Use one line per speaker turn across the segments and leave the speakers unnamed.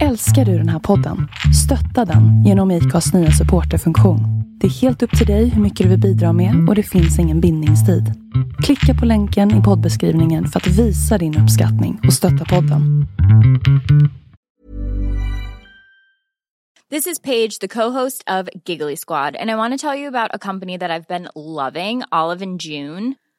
Älskar du den här podden? Stötta den genom IKAs nya supporterfunktion. Det är helt upp till dig hur mycket du vill bidra med och det finns ingen bindningstid. Klicka på länken i poddbeskrivningen för att visa din uppskattning och stötta podden.
This is Paige, the co-host of Giggly Squad, and I want to tell you about a company that I've been loving, Olive and June.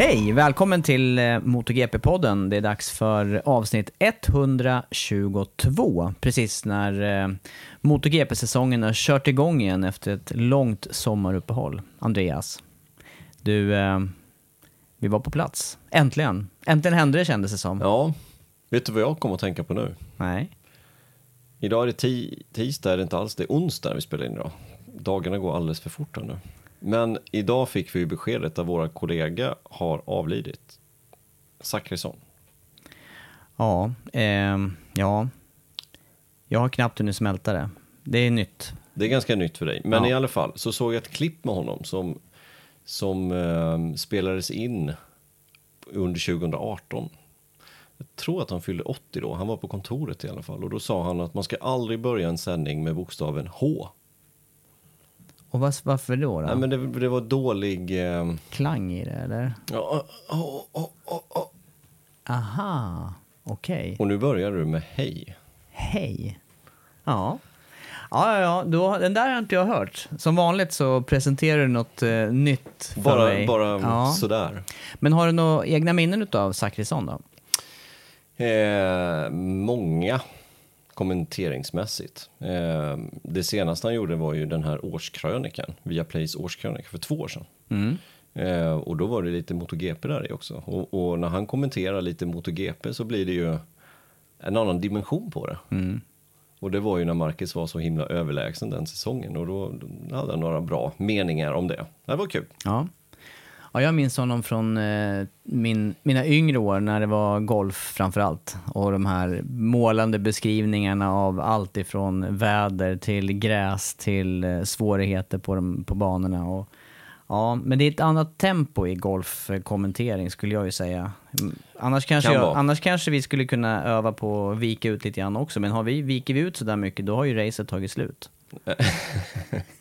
Hej! Välkommen till eh, MotoGP-podden. Det är dags för avsnitt 122. Precis när eh, MotoGP-säsongen har kört igång igen efter ett långt sommaruppehåll. Andreas, du, eh, vi var på plats. Äntligen. Äntligen hände det kändes det som.
Ja, vet du vad jag kommer att tänka på nu?
Nej.
Idag är det ti- tisdag, är det inte alls. Det är onsdag vi spelar in idag. Dagarna går alldeles för fort här nu. Men idag fick vi beskedet att våra kollega har avlidit. Zachrisson.
Ja, ehm, ja. Jag har knappt hunnit smälta det. Det är nytt.
Det är ganska nytt för dig. Men
Ja.
i alla fall så såg jag ett klipp med honom som, som eh, spelades in under 2018. Jag tror att han fyllde 80 då. Han var på kontoret i alla fall. Och då sa han att man ska aldrig börja en sändning med bokstaven H.
Och vas- varför då? då?
Nej, men det, det var dålig... Eh,
Klang i det, eller?
ja, oh, oh, oh, oh.
Aha, okej.
Och nu börjar du med hej.
Hej. Ja. Ja, ja, ja. Då, den där har inte jag hört. Som vanligt så presenterar du något eh, nytt för
Bara,
mig.
bara
ja.
sådär.
Men har du några egna minnen av Zachrisson då?
Eh, många kommenteringsmässigt. Eh, det senaste han gjorde var ju den här årskrönikan, via Plays årskrönika för två år sedan.
Mm.
Eh, och då var det lite MotoGP där i också. Och, och när han kommenterar lite MotoGP så blir det ju en annan dimension på det.
Mm.
Och det var ju när Marcus var så himla överlägsen den säsongen och då hade han några bra meningar om det. Det var kul.
Ja. Ja jag minns honom från eh, min, mina yngre år när det var golf framför allt. Och de här målande beskrivningarna av allt ifrån väder till gräs till eh, svårigheter på, de, på banorna. Och, ja, men det är ett annat tempo i golfkommentering skulle jag ju säga. Mm, Annars kanske,
Kan
jag, annars kanske vi skulle kunna öva på att vika ut lite grann också. Men har vi, viker vi ut sådär mycket då har ju racet tagit slut.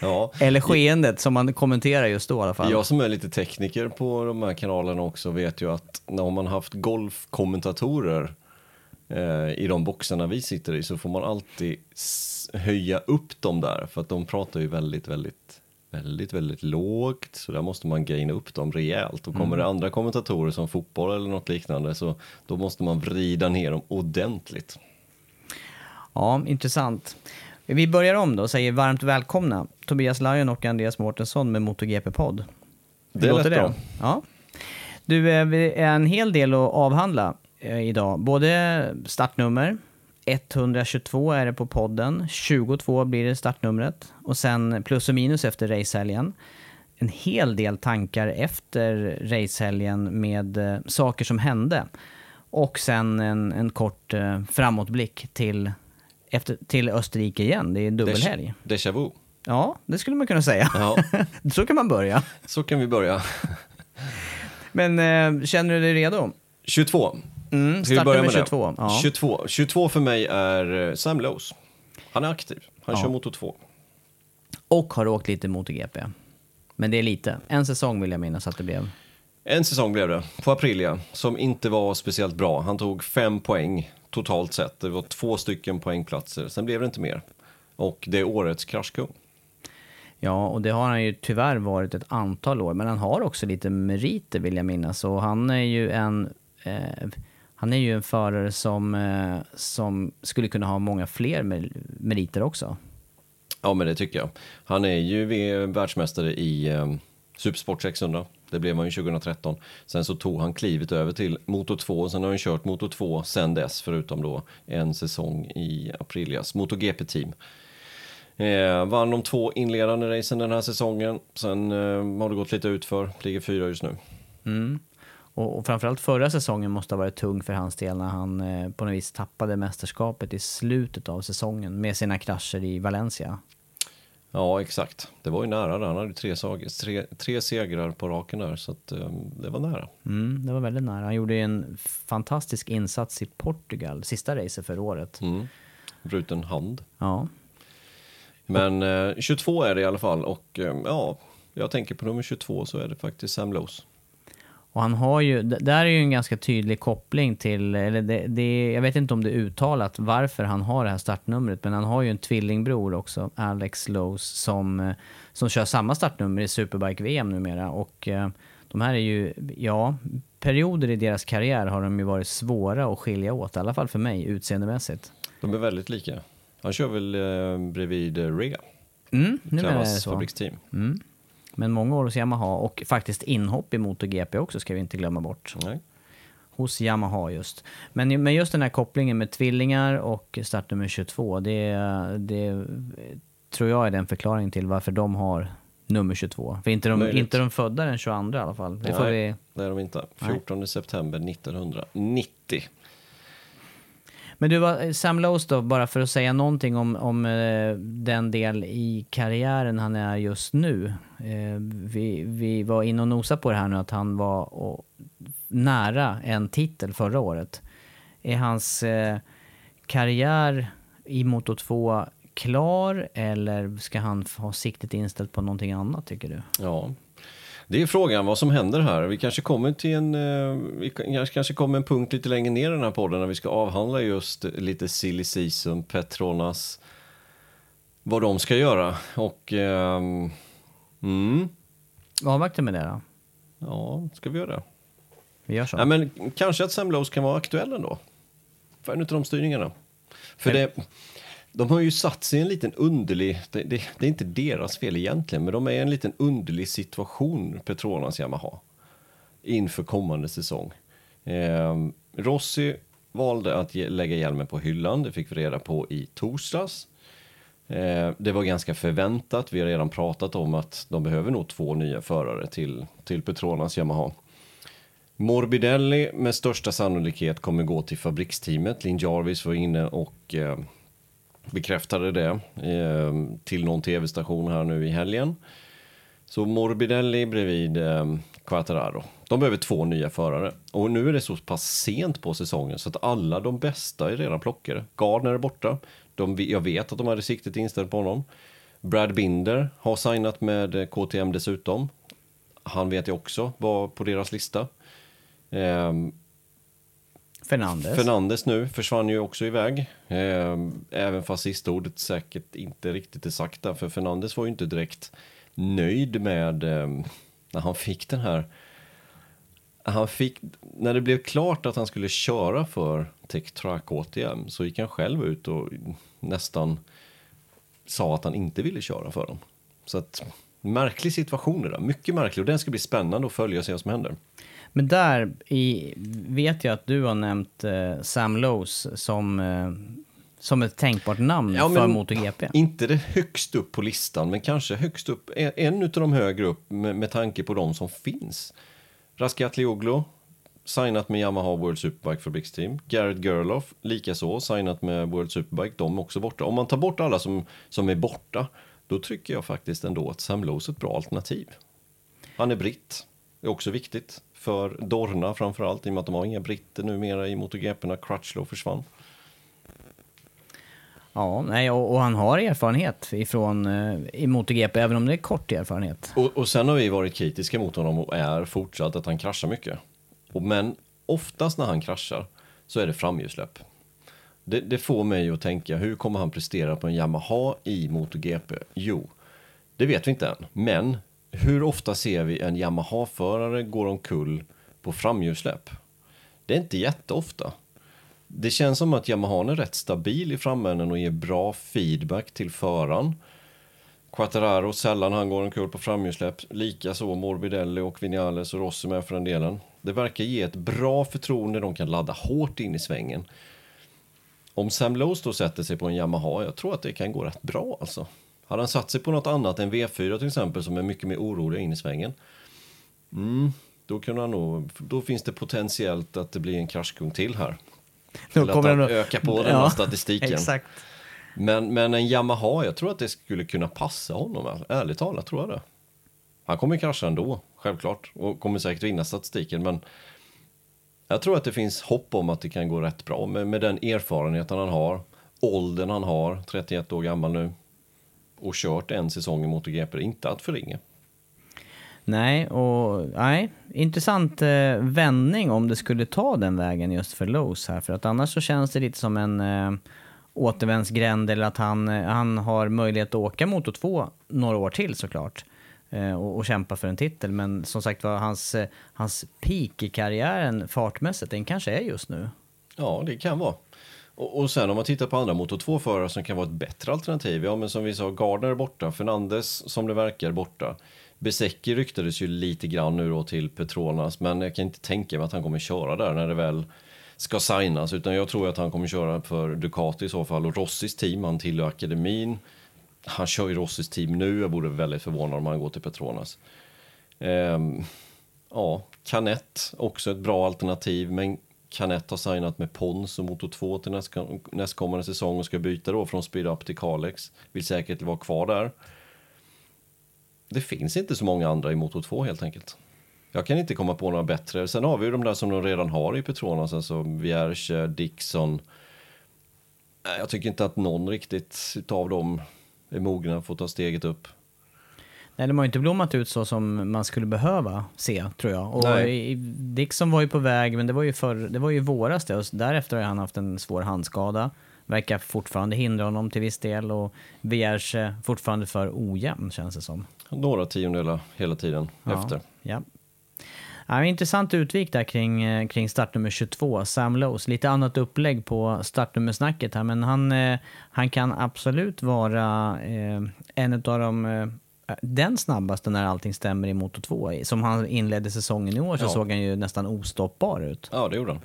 Ja.
Eller skeendet som man kommenterar just då i alla fall.
Jag som är lite tekniker på de här kanalerna också vet ju att när man haft golfkommentatorer eh, i de boxarna vi sitter i så får man alltid höja upp dem där för att de pratar ju väldigt, väldigt, väldigt, väldigt lågt så där måste man gaina upp dem rejält och kommer det andra kommentatorer som fotboll eller något liknande så då måste man vrida ner dem ordentligt.
Ja, intressant. Vi börjar om då och säger varmt välkomna Tobias Lajon och Andreas Mårtensson med MotoGP-podd.
Det
låter
lät bra.
Ja. Du, eh, är en hel del att avhandla eh, idag. Både startnummer, 122 är det på podden, 22 blir det startnumret och sen plus och minus efter racehelgen. En hel del tankar efter racehelgen med eh, saker som hände. Och sen en, en kort framåtblick till, efter, till Österrike igen. Det är dubbelhelg.
Déjà vu.
Ja, det skulle man kunna säga.
Ja,
Så kan man börja.
så kan vi börja.
Men eh, känner du dig redo?
22.
Mm,
Ska vi börja med
22.
det?
Ja.
22. 22 för mig är eh, Sam Lowe's. Han är aktiv. Han
Ja.
kör motor 2.
Och har åkt lite MotoGP. Men det är lite. En säsong vill jag minnas att det blev.
En säsong blev det, på Aprilia, som inte var speciellt bra. Han tog fem poäng totalt sett. Det var två stycken poängplatser. Sen blev det inte mer. Och det är årets kraschkung.
Ja, och det har han ju tyvärr varit ett antal år. Men han har också lite meriter vill jag minnas. Och han är ju en, eh, han är ju en förare som, eh, som skulle kunna ha många fler mer- meriter också.
Ja, men det tycker jag. Han är ju världsmästare i eh, Supersport 600. Det blev han ju 2013. Sen så tog han klivet över till Moto 2 och sen har han kört Moto 2 sen dess, förutom då en säsong i Aprilias MotoGP-team. Eh, vann de två inledande racen den här säsongen. Sen eh, har det gått lite utför, ligger fyra just nu.
Mm. Och, och framförallt förra säsongen måste ha varit tung för hans del när han eh, på något vis tappade mästerskapet i slutet av säsongen med sina krascher i Valencia.
Ja, exakt. Det var ju nära där. Han hade tre, tre, tre segrar på raken där, så att, eh, det var nära.
Mm, det var väldigt nära. Han gjorde en fantastisk insats i Portugal, sista racet för året.
Mm. Bruten hand.
Ja,
Men eh, 22 är det i alla fall och eh, ja, jag tänker på nummer 22 så är det faktiskt Sam Lowe's.
Och han har ju, där är ju en ganska tydlig koppling till, eller det, det, jag vet inte om det är uttalat varför han har det här startnumret, men han har ju en tvillingbror också, Alex Lowe's, som, eh, som kör samma startnummer i Superbike-VM numera. Och eh, de här är ju, ja, perioder i deras karriär har de ju varit svåra att skilja åt, i alla fall för mig, utseendemässigt.
De är väldigt lika. Han kör väl eh, bredvid Rea,
Mm, så.
fabriksteam.
Mm. Men många år hos Yamaha och faktiskt inhopp i MotoGP också ska vi inte glömma bort.
Nej.
Hos Yamaha just. Men, men just den här kopplingen med tvillingar och startnummer 22, det, det tror jag är den förklaringen till varför de har nummer 22. För inte de,
Möjligt.
inte de födda den 22 i alla fall. Det får
Nej.
vi,
Det är de inte.
Nej.
14 september 1990
men du, var- Sam Lowe's då, bara för att säga någonting om, om eh, den del i karriären han är just nu. Eh, vi, vi var inne och nosade på det här nu att han var och, nära en titel förra året. Är hans eh, karriär i Moto 2 klar eller ska han ha siktet inställt på någonting annat tycker du?
Ja. Det är frågan vad som händer här. Vi kanske kommer till en, eh, vi kanske, kommer en punkt lite längre ner i den här podden när vi ska avhandla just lite silly season, Petronas, vad de ska göra. Och ehm, mm,
Avvakta med det då.
ja, ska vi göra det?
Vi gör så.
Ja, men kanske att Sam Lowe's kan vara aktuell ändå. För en av de styrningarna. För det, de har ju satt sig i en liten underlig, det, det, det är inte deras fel egentligen, men de är i en liten underlig situation, Petronas Yamaha, inför kommande säsong. Eh, Rossi valde att ge, lägga hjälmen på hyllan, det fick vi reda på i torsdags. Eh, det var ganska förväntat, vi har redan pratat om att de behöver nog två nya förare till, till Petronas Yamaha. Morbidelli med största sannolikhet kommer gå till fabriksteamet. Lin Jarvis var inne och eh, bekräftade det eh, till någon tv-station här nu i helgen. Så Morbidelli bredvid eh, Quattararo. De behöver två nya förare. Och nu är det så pass sent på säsongen så att alla de bästa är redan plockade. Gardner är borta. De, jag vet att de hade siktet inställt på honom. Brad Binder har signat med eh, KTM dessutom. Han vet jag också var på deras lista. Ehm,
Fernandes.
Fernandes nu försvann ju också iväg. Ehm, även fast sista ordet säkert inte riktigt är sagt där. För Fernandes var ju inte direkt nöjd med ehm, när han fick den här. Han fick, när det blev klart att han skulle köra för Tech Track KTM så gick han själv ut och nästan sa att han inte ville köra för dem. Så att märklig situation det där, mycket märklig och den ska bli spännande att följa och se vad som händer.
Men där i, vet jag att du har nämnt eh, Sam Lowe's som, eh, som ett tänkbart namn
Ja,
för MotoGP.
Inte det högst upp på listan, men kanske högst upp, en, en av de högre upp med, med tanke på de som finns. Raskatlioglu, signat med Yamaha World Superbike Fabriks Team. Garrett Gerloff, likaså, signat med World Superbike. De är också borta. Om man tar bort alla som, som är borta, då tycker jag faktiskt ändå att Sam Lowe är ett bra alternativ. Han är britt, är också viktigt. För Dorna framförallt, i och med att de har inga britter numera i MotoGP när Crutchlow försvann.
Ja, nej, och, och han har erfarenhet ifrån eh, i MotoGP, även om det är kort erfarenhet.
Och, och sen har vi varit kritiska mot honom och är fortsatt att han kraschar mycket. Och, men oftast när han kraschar så är det framhjulssläpp. Det, det får mig att tänka, hur kommer han prestera på en Yamaha i MotoGP? Jo, det vet vi inte än. Men hur ofta ser vi en Yamaha-förare gå omkull på framhjulssläpp? Det är inte jätteofta. Det känns som att Yamaha är rätt stabil i framänden och ger bra feedback till föraren. Quattararo sällan han går omkull på framhjulssläpp. Likaså Morbidelli och Vinales och Rossi med för den delen. Det verkar ge ett bra förtroende. De kan ladda hårt in i svängen. Om Sam Lowe då sätter sig på en Yamaha, jag tror att det kan gå rätt bra alltså. Hade han satt sig på något annat än V4 till exempel som är mycket mer oroliga in i svängen. Mm, då, kan han nog, då finns det potentiellt att det blir en kraschkung till här.
Då
Eller
kommer
att han ökar på den
Ja,
här statistiken.
Exakt.
Men, men en Yamaha, jag tror att det skulle kunna passa honom. Ärligt talat tror jag det. Han kommer krascha ändå, självklart. Och kommer säkert vinna statistiken. Men jag tror att det finns hopp om att det kan gå rätt bra. Med, med den erfarenheten han har. Åldern han har, 31 år gammal nu. Och kört en säsong i MotoGP, inte att förringa.
Nej, och nej, intressant eh, vändning om det skulle ta den vägen just för Lowe's här. För att annars så känns det lite som en eh, återvändsgränd eller att han, eh, han har möjlighet att åka Moto 2 några år till såklart. Eh, och, och kämpa för en titel. Men som sagt var, hans, eh, hans peak i karriären fartmässigt, den kanske är just nu.
Ja, det kan vara. Och, och sen om man tittar på andra motor 2-förare som kan vara ett bättre alternativ. Ja, men som vi sa, Gardner är borta, Fernandes som det verkar borta. Besecki ryktades ju lite grann nu då till Petronas, men jag kan inte tänka mig att han kommer köra där när det väl ska signas, utan jag tror att han kommer köra för Ducati i så fall. Och Rossis team, han tillhör akademin. Han kör ju Rossis team nu, jag vore väldigt förvånad om han går till Petronas. Ehm, ja, Canet, också ett bra alternativ, men Canet har signat med Pons och Moto 2 till nästkommande säsong och ska byta då från Speed Up till Kalex. Vill säkert vara kvar där. Det finns inte så många andra i Moto 2 helt enkelt. Jag kan inte komma på några bättre. Sen har vi ju de där som de redan har i Petronas, alltså Vierge, eh, Dixon. Jag tycker inte att någon riktigt utav dem är mogna för att ta steget upp.
Nej, de har inte blommat ut så som man skulle behöva se, tror jag. Och
Nej.
Dixon var ju på väg, men det var ju, för, det var ju våras det. Och därefter har han haft en svår handskada. Verkar fortfarande hindra honom till viss del. Och Vierge fortfarande för ojämn, känns det som.
Några tiondelar hela tiden efter.
Ja. Ja, intressant utvik där kring, eh, kring startnummer 22, Sam Lowes. Lite annat upplägg på startnummersnacket här, men han, eh, han kan absolut vara eh, en av de den snabbaste när allting stämmer i Moto 2. Som han inledde säsongen i år så
Ja.
såg han ju nästan ostoppbar ut.
Ja, det gjorde han.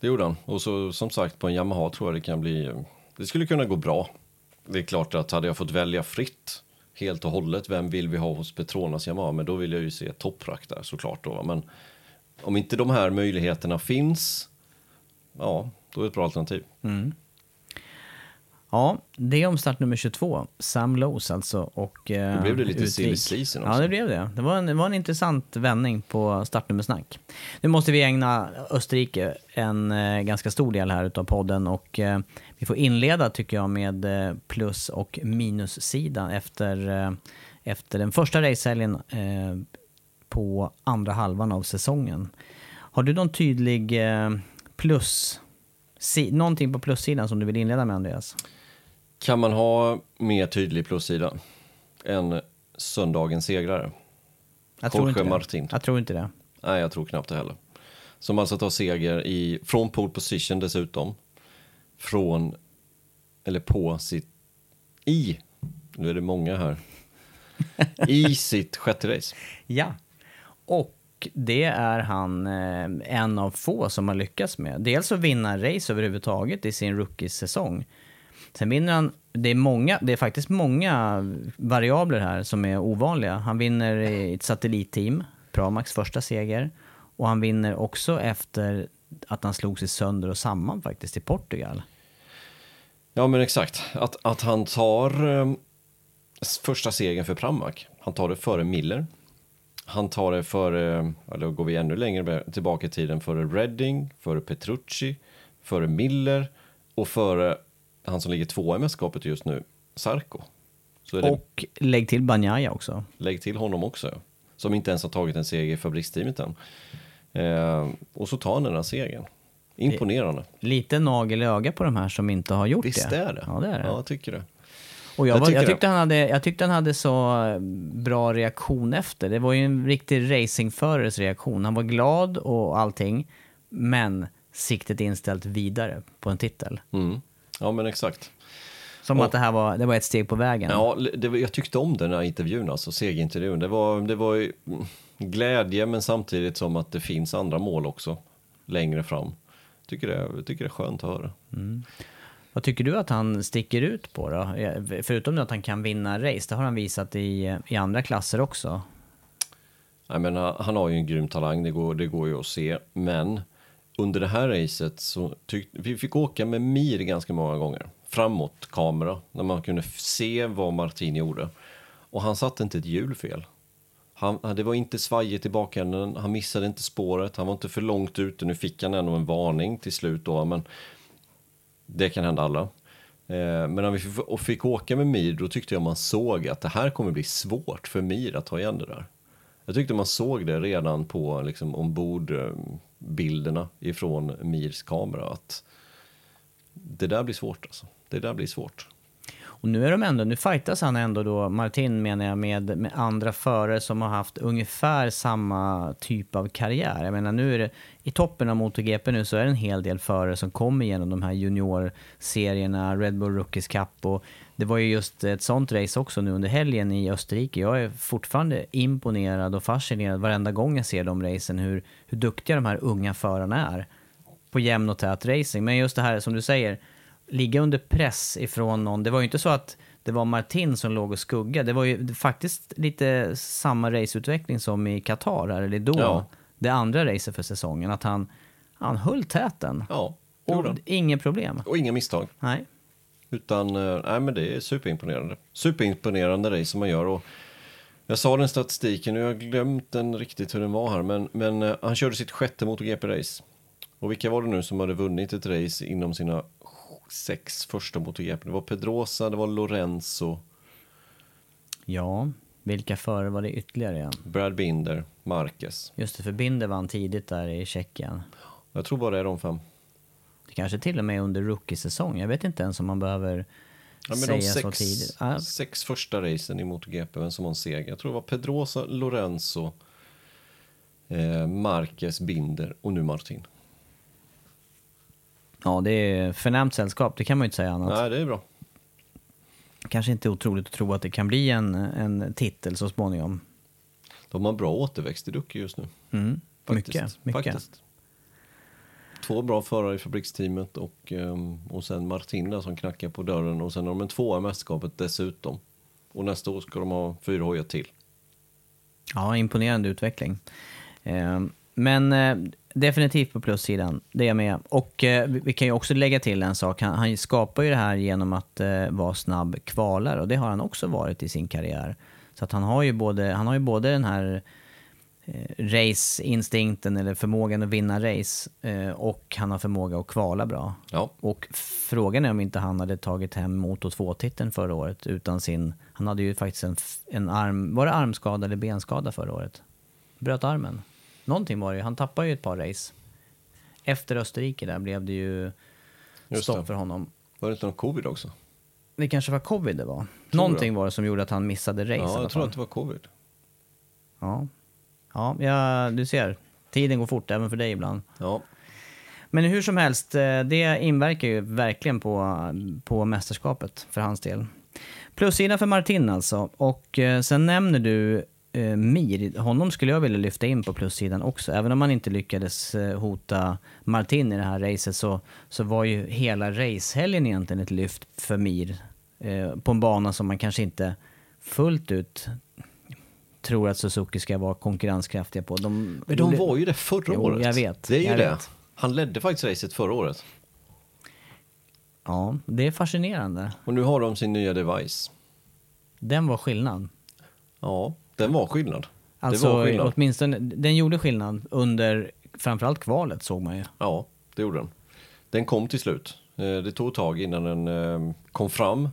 Det gjorde han. Och så som sagt på en Yamaha tror jag det kan bli... Det skulle kunna gå bra. Det är klart att hade jag fått välja fritt helt och hållet, vem vill vi ha hos Petronas Yamaha? Men då vill jag ju se topprak där såklart då. Men om inte de här möjligheterna finns, ja, då är det ett bra alternativ.
Ja, det om startnummer 22, Sam Lowes alltså. Och, eh,
Då blev det lite
utvik.
silly season
Ja,
också.
det blev det. Det var en, det var en intressant vändning på startnummersnack. Nu måste vi ägna Österrike en eh, ganska stor del här utav podden och eh, vi får inleda tycker jag med eh, plus och minussidan efter, eh, efter den första racehelgen eh, på andra halvan av säsongen. Har du någon tydlig plus, si, någonting på plussidan som du vill inleda med Andreas?
Kan man ha mer tydlig plussida än söndagens segrare?
Jag tror,
Jorge
inte det.
Martin.
jag tror inte det.
Nej, jag tror knappt det heller. Som alltså tar seger i, från pole position dessutom. Från, eller på sitt, i, nu är det många här, i sitt sjätte race.
Ja. Och det är han eh, en av få som har lyckats med. Dels att vinna race överhuvudtaget i sin rookie-säsong. Sen vinner han, det är, många, det är faktiskt många variabler här som är ovanliga. Han vinner i ett satellitteam, Pramax första seger. Och han vinner också efter att han slog sig sönder och samman faktiskt i Portugal.
Ja men exakt, att, att han tar eh, första segern för Pramac. Han tar det före Miller. Han tar det före, ehm, ja, då går vi ännu längre tillbaka i tiden, före Redding, före Petrucci, före Miller och före han som ligger tvåa i mästerskapet just nu, Sarko. Det,
Och lägg till Banjaya också.
lägg till honom också, ja. som inte ens har tagit en seger i fabriksteamet än. Eh, och så tar han den här segern. Imponerande.
Lite nagel i öga på de här som inte har gjort
Visst
det.
är det?
Ja, det är det.
Ja, jag tycker det.
Och jag,
Jag
var, jag,
det.
tyckte han hade, jag tyckte han hade så eh, bra reaktion efter. Det var ju en riktig racingförares reaktion. Han var glad och allting, men siktet inställt vidare på en titel.
Mm. Ja, men exakt.
Som
Och-
att det här var, det var ett steg på vägen.
Ja, det, jag tyckte om den här intervjun, alltså segerintervjun. Det var, det var mm, glädje, men samtidigt som att det finns andra mål också längre fram. Tycker det, tycker det är skönt att höra.
Vad tycker du att han sticker ut på då? Förutom att han kan vinna race, det har han visat i, i andra klasser också.
Jag menar, han har ju en grym talang, det går, det går ju att se. Men under det här racet så tyck, vi fick åka med Mir ganska många gånger. Framåt kamera, när man kunde se vad Martin gjorde. Och han satte inte ett hjul fel. Han, det var inte svajigt i bakänden, han missade inte spåret, han var inte för långt ute. Nu fick han ändå en varning till slut då, men det kan hända alla. Eh, men när vi fick, och fick åka med Mir, då tyckte jag man såg att det här kommer bli svårt för Mir att ta igen det där. Jag tyckte man såg det redan på liksom, ombordbilderna eh, ifrån Mirs kamera att det där blir svårt alltså. Det där blir svårt.
Och nu är de ändå, nu fightas han ändå då, Martin menar jag, med, med andra förare som har haft ungefär samma typ av karriär. Jag menar nu är det, i toppen av MotoGP nu så är det en hel del förare som kommer genom de här juniorserierna, Red Bull Rookies Cup och det var ju just ett sånt race också nu under helgen i Österrike. Jag är fortfarande imponerad och fascinerad varenda gång jag ser de racen, hur, hur duktiga de här unga förarna är på jämn och tät racing. Men just det här som du säger, ligga under press ifrån någon. Det var ju inte så att det var Martin som låg och skugga. Det var ju faktiskt lite samma raceutveckling som i Qatar, här, eller då.
Ja.
Det andra racet för säsongen. Att han, han höll täten.
Ja,
och inget problem.
Och inga misstag.
Nej.
Utan, eh, nej men det är superimponerande. Superimponerande race som man gör. Och jag sa den statistiken och jag har glömt den riktigt hur den var här. Men, men eh, han körde sitt sjätte MotoGP-race. Och vilka var det nu som hade vunnit ett race inom sina sex första MotoGP? Det var Pedrosa, det var Lorenzo,
Ja, vilka förare var det ytterligare igen?
Brad Binder, Marquez.
Just det, för Binder vann tidigt där i Tjeckien.
Jag tror bara det är de fem.
Kanske till och med under rookie-säsong. Jag vet inte ens om man behöver
Ja,
säga
de
så
sex,
tidigt. Ja,
sex första racen i MotoGP, vem som har en seger. Jag tror det var Pedrosa, Lorenzo, eh, Marquez, Binder och nu Martin.
ja, det är förnämt sällskap, det kan man ju inte säga annat.
Nej, det är bra.
Kanske inte otroligt att tro att det kan bli en, en titel så småningom.
De har bra återväxt i Ducke just nu.
Mm.
Faktiskt.
Mycket, mycket.
Faktiskt. Två bra förare i fabriksteamet och, ehm, och sen Martin där som knackar på dörren och sen har de en tvåa i mästerskapet dessutom. Och nästa år ska de ha fyra hojar till.
Ja, imponerande utveckling. Ehm, men eh, definitivt på plussidan, det är jag med. Och eh, vi kan ju också lägga till en sak. Han, han skapar ju det här genom att eh, vara snabb kvalare och det har han också varit i sin karriär. Så att han har ju både, han har ju både den här eh, race-instinkten eller förmågan att vinna race eh, och han har förmåga att kvala bra.
Ja,
Och frågan är om inte han hade tagit hem Moto 2-titeln förra året utan sin... Han hade ju faktiskt en, en arm... Var det armskada eller benskada förra året? Bröt armen. Någonting var det ju. Han tappade ju ett par race. Efter Österrike där blev det ju stopp för honom.
var det inte någon covid också?
Det kanske var covid det var. Någonting var det som gjorde att han missade race
Ja, jag tror att det var covid.
Ja. Ja, ja, du ser. Tiden går fort även för dig ibland.
Ja,
Men hur som helst, eh, det inverkar ju verkligen på, på mästerskapet för hans del. Plussidan för Martin alltså. Och eh, sen nämner du eh, Mir. Honom skulle jag vilja lyfta in på plussidan också. Även om man inte lyckades eh, hota Martin i det här racet så, så var ju hela racehelgen egentligen ett lyft för Mir. Eh, på en bana som man kanske inte fullt ut tror att Suzuki ska vara konkurrenskraftiga på. De,
Men de var ju det förra
Jo,
året.
jag vet,
Det är ju det.
vet.
Han ledde faktiskt racet förra året.
Ja, det är fascinerande.
Och nu har de sin nya device.
Den var skillnad.
Ja, den var skillnad. det
Alltså
var skillnad.
åtminstone, den gjorde skillnad under framförallt kvalet såg man ju.
Ja, det gjorde den. Den kom till slut. Eh, Det tog ett tag innan den eh, kom fram.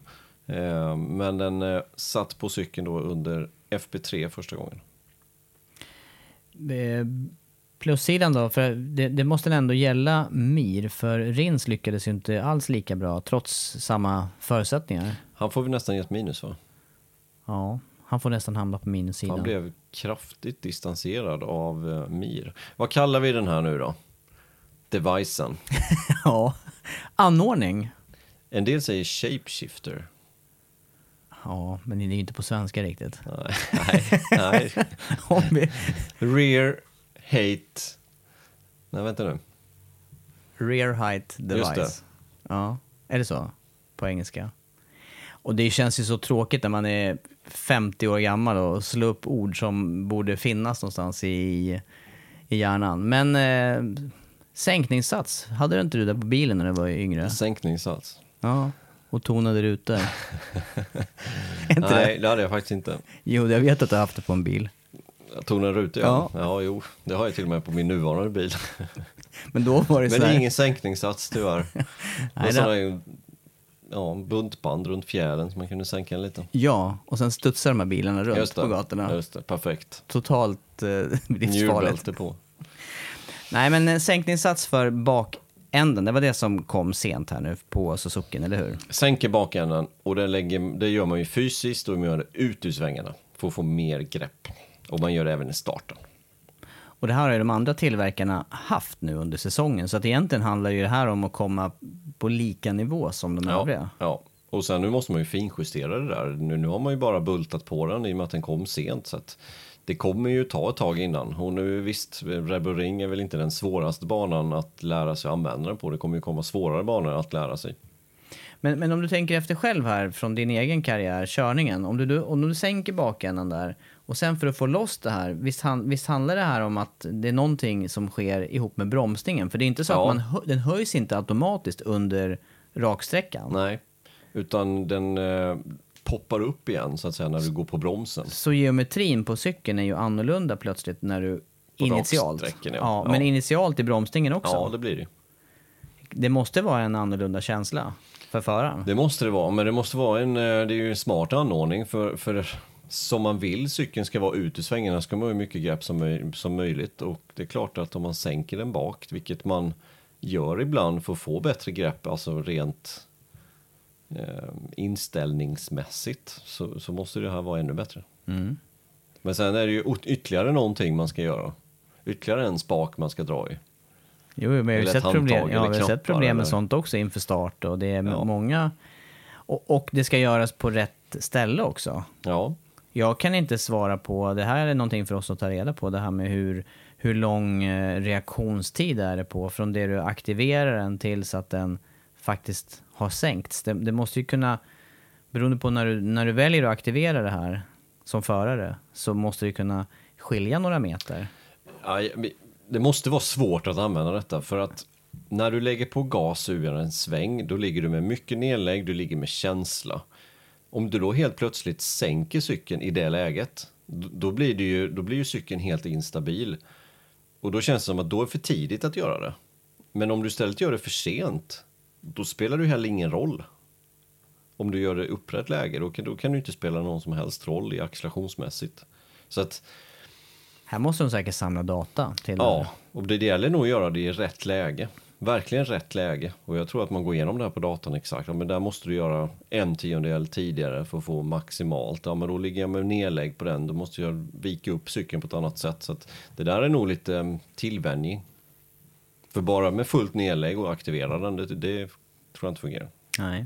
Eh, Men den satt på cykeln då under FP3 första gången.
Plussidan då, för det, det måste ändå gälla Mir, för Rins lyckades ju inte alls lika bra trots samma förutsättningar.
Han får vi nästan ge ett minus va?
Ja, han får nästan hamna på minussidan.
Han blev kraftigt distanserad av eh, Mir. Vad kallar vi den här nu då? Devicen.
ja, anordning.
En del säger shapeshifter.
Ja, men det är ju inte på svenska riktigt.
Nej, nej,
vi,
Rear hate. Nej, vänta nu.
rear height device.
Just
Ja, är det så? På engelska. Och det känns ju så tråkigt när man är 50 år gammal och slår upp ord som borde finnas någonstans i, i hjärnan. Men eh, sänkningssats, hade du inte du det på bilen när du var yngre?
Sänkningssats.
Ja, och tonade rutor. Inte
Nej,
det?
det hade jag faktiskt inte.
Jo, jag vet att du har haft det på en bil.
En ruta, ja.
Ja.
ja. jo. Det har jag till och med på min nuvarande bil.
Men då var det
Men
så
det är
här,
ingen sänkningssats tyvärr. var
det-
ju, ja, buntband runt fjälen så man kunde sänka den lite.
Ja, och sen studsar de här bilarna runt
Just det.
på gatorna.
Just det, perfekt.
Totalt eh, livsfarligt.
Njurbälte på.
Nej, men en sänkningssats för bakänden, det var det som kom sent här nu på Suzuki, eller hur?
Sänker bakänden och det, lägger, det gör man ju fysiskt och man gör det ut ur svängarna för att få mer grepp. Och man gör det även i starten.
Och det här har ju de andra tillverkarna haft nu under säsongen, så att egentligen handlar ju det här om att komma på lika nivå som de
Ja,
övriga.
ja. Och sen nu måste man ju finjustera det där. Nu, nu har man ju bara bultat på den i och med att den kom sent. Så att det kommer ju ta ett tag innan. Och nu visst, Red Bull Ring är väl inte den svåraste banan att lära sig använda den på. Det kommer ju komma svårare banor att lära sig.
Men, men om du tänker efter själv här från din egen karriär, körningen. Om du, om du sänker bakänden där och sen för att få loss det här, visst, han, visst handlar det här om att det är någonting som sker ihop med bromsningen? För det är inte så
Ja.
att man, hö- den höjs inte automatiskt under raksträckan.
Nej, utan den eh, poppar upp igen så att säga när du går på bromsen.
Så geometrin på cykeln är ju annorlunda plötsligt när du
På
initialt.
ja.
ja.
Ja.
Men initialt i bromsningen också.
Ja, det blir det.
Det måste vara en annorlunda känsla för föraren.
Det måste det vara, men det måste vara en, eh, det är ju en smart anordning för, för som man vill cykeln ska vara ut ur svängarna ska man ha hur mycket grepp som, som möjligt och det är klart att om man sänker den bak, vilket man gör ibland för att få bättre grepp, alltså rent eh, inställningsmässigt, så, så måste det här vara ännu bättre.
Mm.
Men sen är det ju ytterligare någonting man ska göra. Ytterligare en spak man ska dra i.
Jo, men vi har sett
ett
problem, ja, vi har sett problem med
eller-
sånt också inför start och det är
Ja.
många... Och, och det ska göras på rätt ställe också.
Ja,
Jag kan inte svara på, det här är någonting för oss att ta reda på, det här med hur, hur lång eh, reaktionstid är det på från det du aktiverar den tills att den faktiskt har sänkts. Det, det måste ju kunna, beroende på när du, när du väljer att aktivera det här som förare, så måste det kunna skilja några meter.
Ja, det måste vara svårt att använda detta för att när du lägger på gas ur en sväng, då ligger du med mycket nedlägg, du ligger med känsla. Om du då helt plötsligt sänker cykeln i det läget, då blir, det ju, då blir ju cykeln helt instabil. Och då känns det som att då är det för tidigt att göra det. Men om du istället gör det för sent, då spelar det ju heller ingen roll. Om du gör det upprätt läge, då kan, då kan du inte spela någon som helst roll i accelerationsmässigt. Så att
Här måste de säkert samla data till det
Ja,
här.
och det gäller nog att göra det i rätt läge. Verkligen rätt läge. Och jag tror att man går igenom det här på datan exakt. Ja, men där måste du göra en tiondel tidigare för att få maximalt. Ja, men då ligger jag med nedlägg på den. Då måste jag vika upp cykeln på ett annat sätt. Så att det där är nog lite um, tillvänjning. För bara med fullt nedlägg och aktivera den, det, det tror jag inte fungerar.
Nej.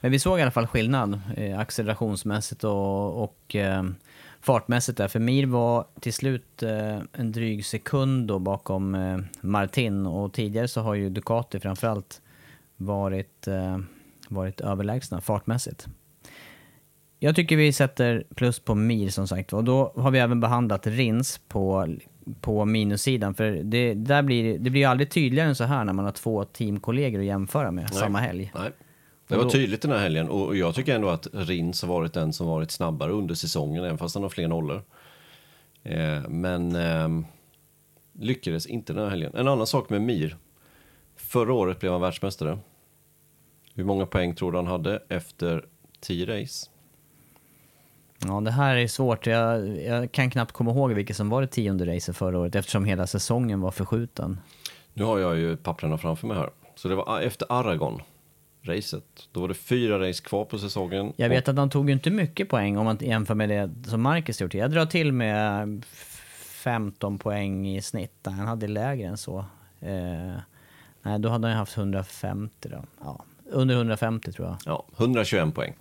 Men vi såg i alla fall skillnad eh, accelerationsmässigt och, och eh, fartmässigt där. För Mir var till slut eh, en dryg sekund då bakom eh, Martin och tidigare så har ju Ducati framförallt varit, eh, varit överlägsna fartmässigt. Jag tycker vi sätter plus på Mir som sagt och då har vi även behandlat Rins på, på minussidan. För det, där blir, det blir ju aldrig tydligare än så här när man har två teamkollegor att jämföra med
Nej.
samma helg.
Nej. Det var tydligt den här helgen och jag tycker ändå att Rins har varit den som varit snabbare under säsongen, även fast han har fler nollor. Eh, men eh, lyckades inte den här helgen. En annan sak med Mir. Förra året blev han världsmästare. Hur många poäng tror du han hade efter 10 race?
Ja, det här är svårt. Jag, jag kan knappt komma ihåg vilket som var det tionde racet förra året eftersom hela säsongen var förskjuten.
Nu har jag ju papperna framför mig här. Så det var efter Aragon-racet. Då var det fyra race kvar på säsongen.
Jag vet att han tog ju inte mycket poäng om man jämför med det som Marcus gjort. Jag drar till med 15 poäng i snitt. Han hade lägre än så. Eh, nej, då hade han ju haft 150 då. Ja, under 150 tror jag.
Ja, 121 poäng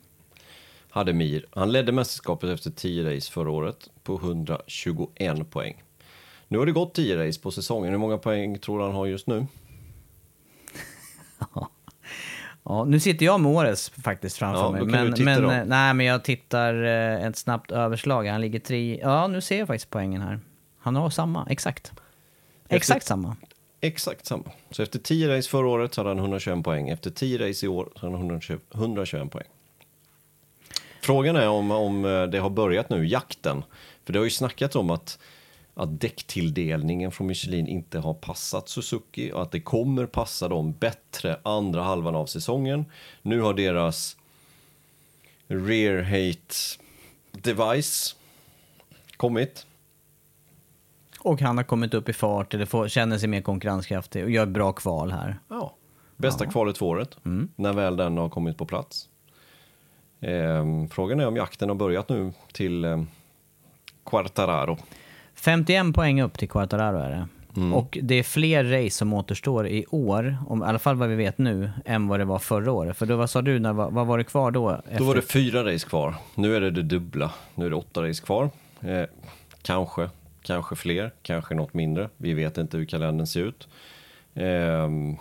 hade Mir. Han ledde mästerskapet efter 10 race förra året på 121 poäng. Nu har det gått 10 race på säsongen. Hur många poäng tror han har just nu?
Ja, nu sitter jag med årets faktiskt framför
Ja,
mig. Men, men, eh, nej, men jag tittar eh, ett snabbt överslag. Han ligger tre... Ja, nu ser jag faktiskt poängen här. Han har samma, exakt. Exakt samma.
Exakt samma. Så efter 10 race förra året så hade han 121 poäng. Efter 10 race i år så hade han 120 121 poäng. Frågan är om, om eh, det har börjat nu, jakten. För det har ju snackats om att, att däcktilldelningen från Michelin inte har passat Suzuki och att det kommer passa dem bättre andra halvan av säsongen. Nu har deras rear hate device kommit.
Och han har kommit upp i fart eller får, känner sig mer konkurrenskraftig och gör bra kval här.
Ja. Bästa kvalet för året, när väl den har kommit på plats. Ehm, frågan är om jakten har börjat nu till eh, Quartararo.
51 poäng upp till Quartararo är det.
Mm.
Och det är fler race som återstår i år, om, i alla fall vad vi vet nu, än vad det var förra året. För då, vad sa du, när, vad, vad var det kvar då? Efter?
Då var det fyra race kvar. Nu är det det dubbla. Nu är det åtta race kvar. Eh, kanske, kanske fler, kanske något mindre. Vi vet inte hur kalendern ser ut. Ehm,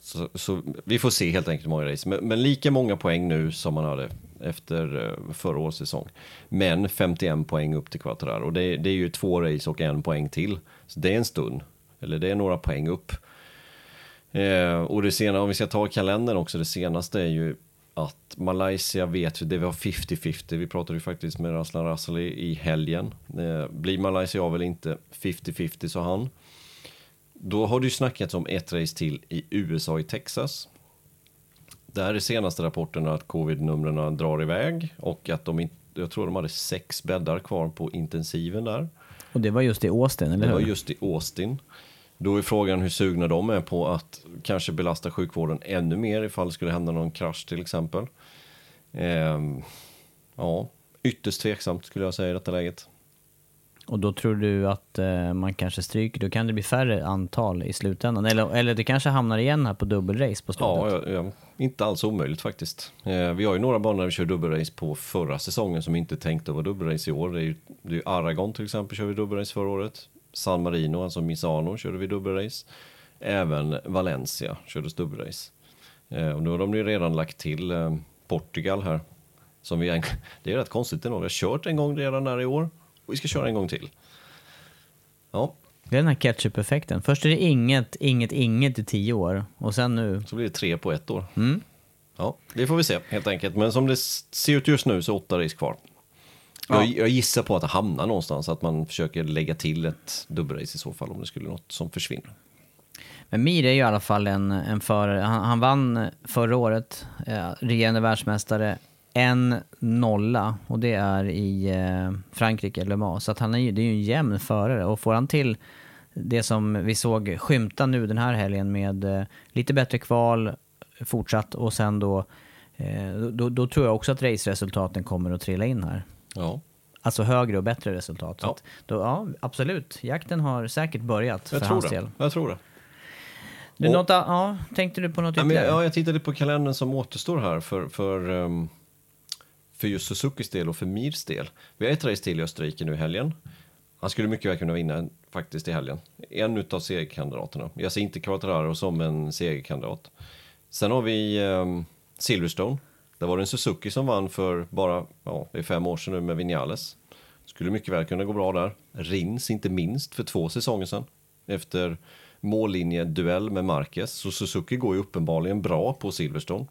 så, så vi får se helt enkelt hur många race. Men, men lika många poäng nu som man hade efter eh, förra årets säsong. Men 51 poäng upp till Quattararo. Det, det är ju två race och en poäng till. Så det är en stund. Eller det är några poäng upp. Eh, och det senare, om vi ska ta kalendern också, det senaste är ju att Malaysia vet vi, det var 50-50. Vi pratade ju faktiskt med Raslan Rassali i helgen. Eh, blir Malaysia av eller inte 50-50 sa han. Då har det ju snackats om ett race till i USA i Texas. Där är senaste rapporten att covid-numren drar iväg och att de inte, jag tror de hade sex bäddar kvar på intensiven där.
Och det var just i Austin, eller
Det var
hur?
just i Austin. Då är frågan hur sugna de är på att kanske belasta sjukvården ännu mer ifall det skulle hända någon krasch till exempel. Ehm, ja, ytterst tveksamt skulle jag säga i detta läget.
Och då tror du att eh, man kanske stryker, då kan det bli färre antal i slutändan. Eller, eller det kanske hamnar igen här på dubbelrace på slutet.
Ja, ja, inte alls omöjligt faktiskt. Eh, vi har ju några banor där vi kör dubbelrace på förra säsongen som inte tänkte vara dubbelrace i år. Det är ju det är Aragon till exempel kör vi dubbelrace förra året. San Marino, alltså Misano, körde vi dubbelrace. Även Valencia kördes dubbelrace. Eh, och nu har de ju redan lagt till eh, Portugal här. Som vi, det är rätt konstigt ändå. Vi har kört en gång redan där i år vi ska köra en gång till. Ja,
Det är den här ketchup-effekten. Först är det inget, inget, inget i tio år. Och sen nu.
så blir det tre på ett år.
Mm.
Ja, det får vi se helt enkelt. Men som det ser ut just nu så är åtta race kvar. Jag, jag gissar på att det hamnar någonstans, att man försöker lägga till ett dubbelrace i så fall om det skulle något som försvinner.
Men Mir är ju i alla fall en, en förare. Han, han vann förra året, eh, regerande världsmästare, en nolla. Och det är i eh, Frankrike, Le Mans. Så att han är ju, det är ju en jämn förare. Och får han till det som vi såg skymta nu den här helgen med eh, lite bättre kval fortsatt och sen då, eh, då, då tror jag också att raceresultaten kommer att trilla in här.
Ja,
Alltså högre och bättre resultat.
Ja.
då, ja, absolut. Jakten har säkert börjat
jag
för
tror
hans
det.
del.
Jag tror det.
Du,
Och-
något, ja, tänkte du på något ytterligare?
ja, jag tittade på kalendern som återstår här för, för, ehm, för just Suzukis del och för Mirs del. Vi har ett race till i Österrike nu i helgen. Han skulle mycket väl kunna vinna faktiskt i helgen. En utav segerkandidaterna. Jag ser inte Quattararo som en segerkandidat. Sen har vi eh, Silverstone Där var det en Suzuki som vann för bara ja, det är fem år sedan nu med Vinales. Skulle mycket väl kunna gå bra där. Rins inte minst för två säsonger sedan. Efter mållinjeduell med Marquez. Så Suzuki går ju uppenbarligen bra på Silverstone.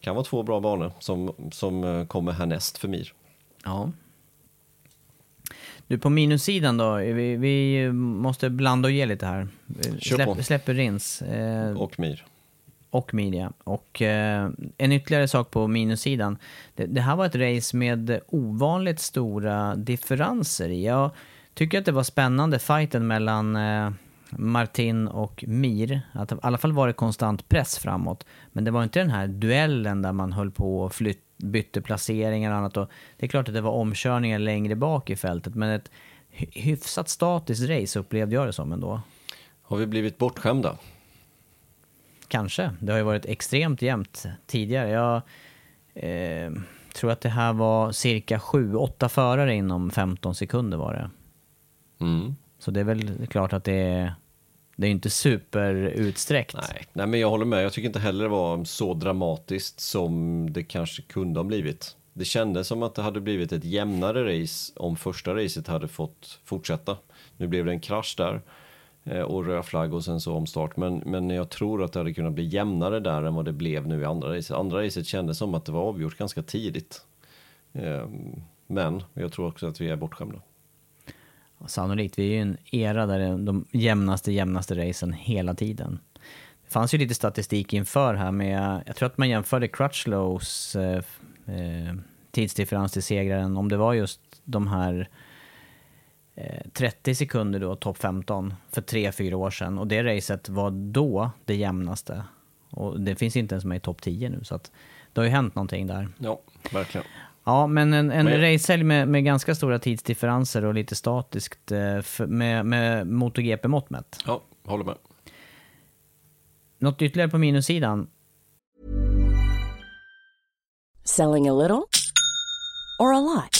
Kan vara två bra banor som, som eh, kommer härnäst för Mir.
Ja. Du, på minussidan då, vi, vi måste blanda och ge lite här.
På.
Släpp, släpper Rins. Eh,
Och Mir.
och media. Och eh, en ytterligare sak på minussidan. Det, det här var ett race med ovanligt stora differenser i. Jag tycker att det var spännande, fighten mellan eh, Martin och Mir. Att i alla fall var det konstant press framåt. Men det var inte den här duellen där man höll på och flytt, bytte placeringar och annat. Och det är klart att det var omkörningar längre bak i fältet, men ett hy- hyfsat statiskt race upplevde jag det som ändå.
Har vi blivit bortskämda?
Kanske. Det har ju varit extremt jämnt tidigare. Jag eh, tror att det här var cirka 7-8 förare inom 15 sekunder var det.
Mm.
Så det är väl klart att det är, det är inte superutsträckt.
Nej, nej, men jag håller med. Jag tycker inte heller det var så dramatiskt som det kanske kunde ha blivit. Det kändes som att det hade blivit ett jämnare race om första racet hade fått fortsätta. Nu blev det en krasch där eh, och röd flagg och sen så omstart. Men, men jag tror att det hade kunnat bli jämnare där än vad det blev nu i andra racet. Andra racet kändes som att det var avgjort ganska tidigt. Ehm, men jag tror också att vi är bortskämda.
Sannolikt. Vi är ju i en era där det är de jämnaste, jämnaste racen hela tiden. Det fanns ju lite statistik inför här med, jag tror att man jämförde Crutchlows eh, eh, tidsdifferens till segraren, om det var just de här eh, 30 sekunder då, topp 15, för 3-4 år sedan. Och det racet var då det jämnaste. Och det finns inte ens med i topp 10 nu, så att det har ju hänt någonting där.
Ja, verkligen.
Ja, men en, en
Men-
racehelg med, med ganska stora tidsdifferenser och lite statiskt eh, med, med MotoGP-mått mätt.
Ja, håller med.
Något ytterligare på minussidan?
Selling a little or a lot?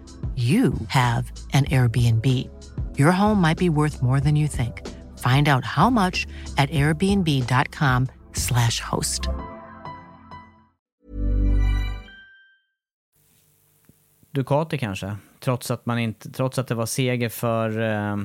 you have an Airbnb. Your home might be worth more than you think. Find out how much at airbnb.com/slash host.
Ducati kanske? Trots att, man inte, trots att det var seger för eh,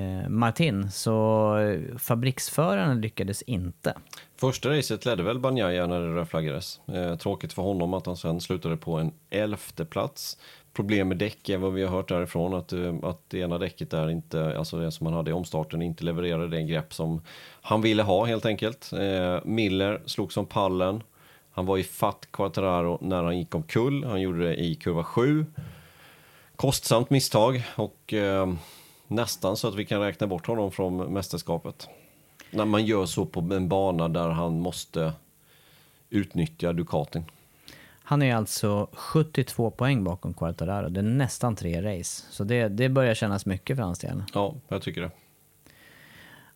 eh, Martin, så fabriksföraren lyckades inte.
Första racet ledde väl Banjaya när det rödflaggades. Eh, tråkigt för honom att han sen slutade på en elfte plats. Problem med däck är vad vi har hört därifrån att, eh, att det ena däcket där inte, alltså det som han hade i omstarten, inte levererade det grepp som han ville ha helt enkelt. Eh, Miller slog som pallen. Han var i fatt Quattararo när han gick omkull. Han gjorde det i kurva 7. Kostsamt misstag och eh, nästan så att vi kan räkna bort honom från mästerskapet. När man gör så på en bana där han måste utnyttja Ducatin.
Han är alltså 72 poäng bakom Quartararo. Det är nästan tre race. Så det, det börjar kännas mycket för hans del.
Ja, jag tycker det.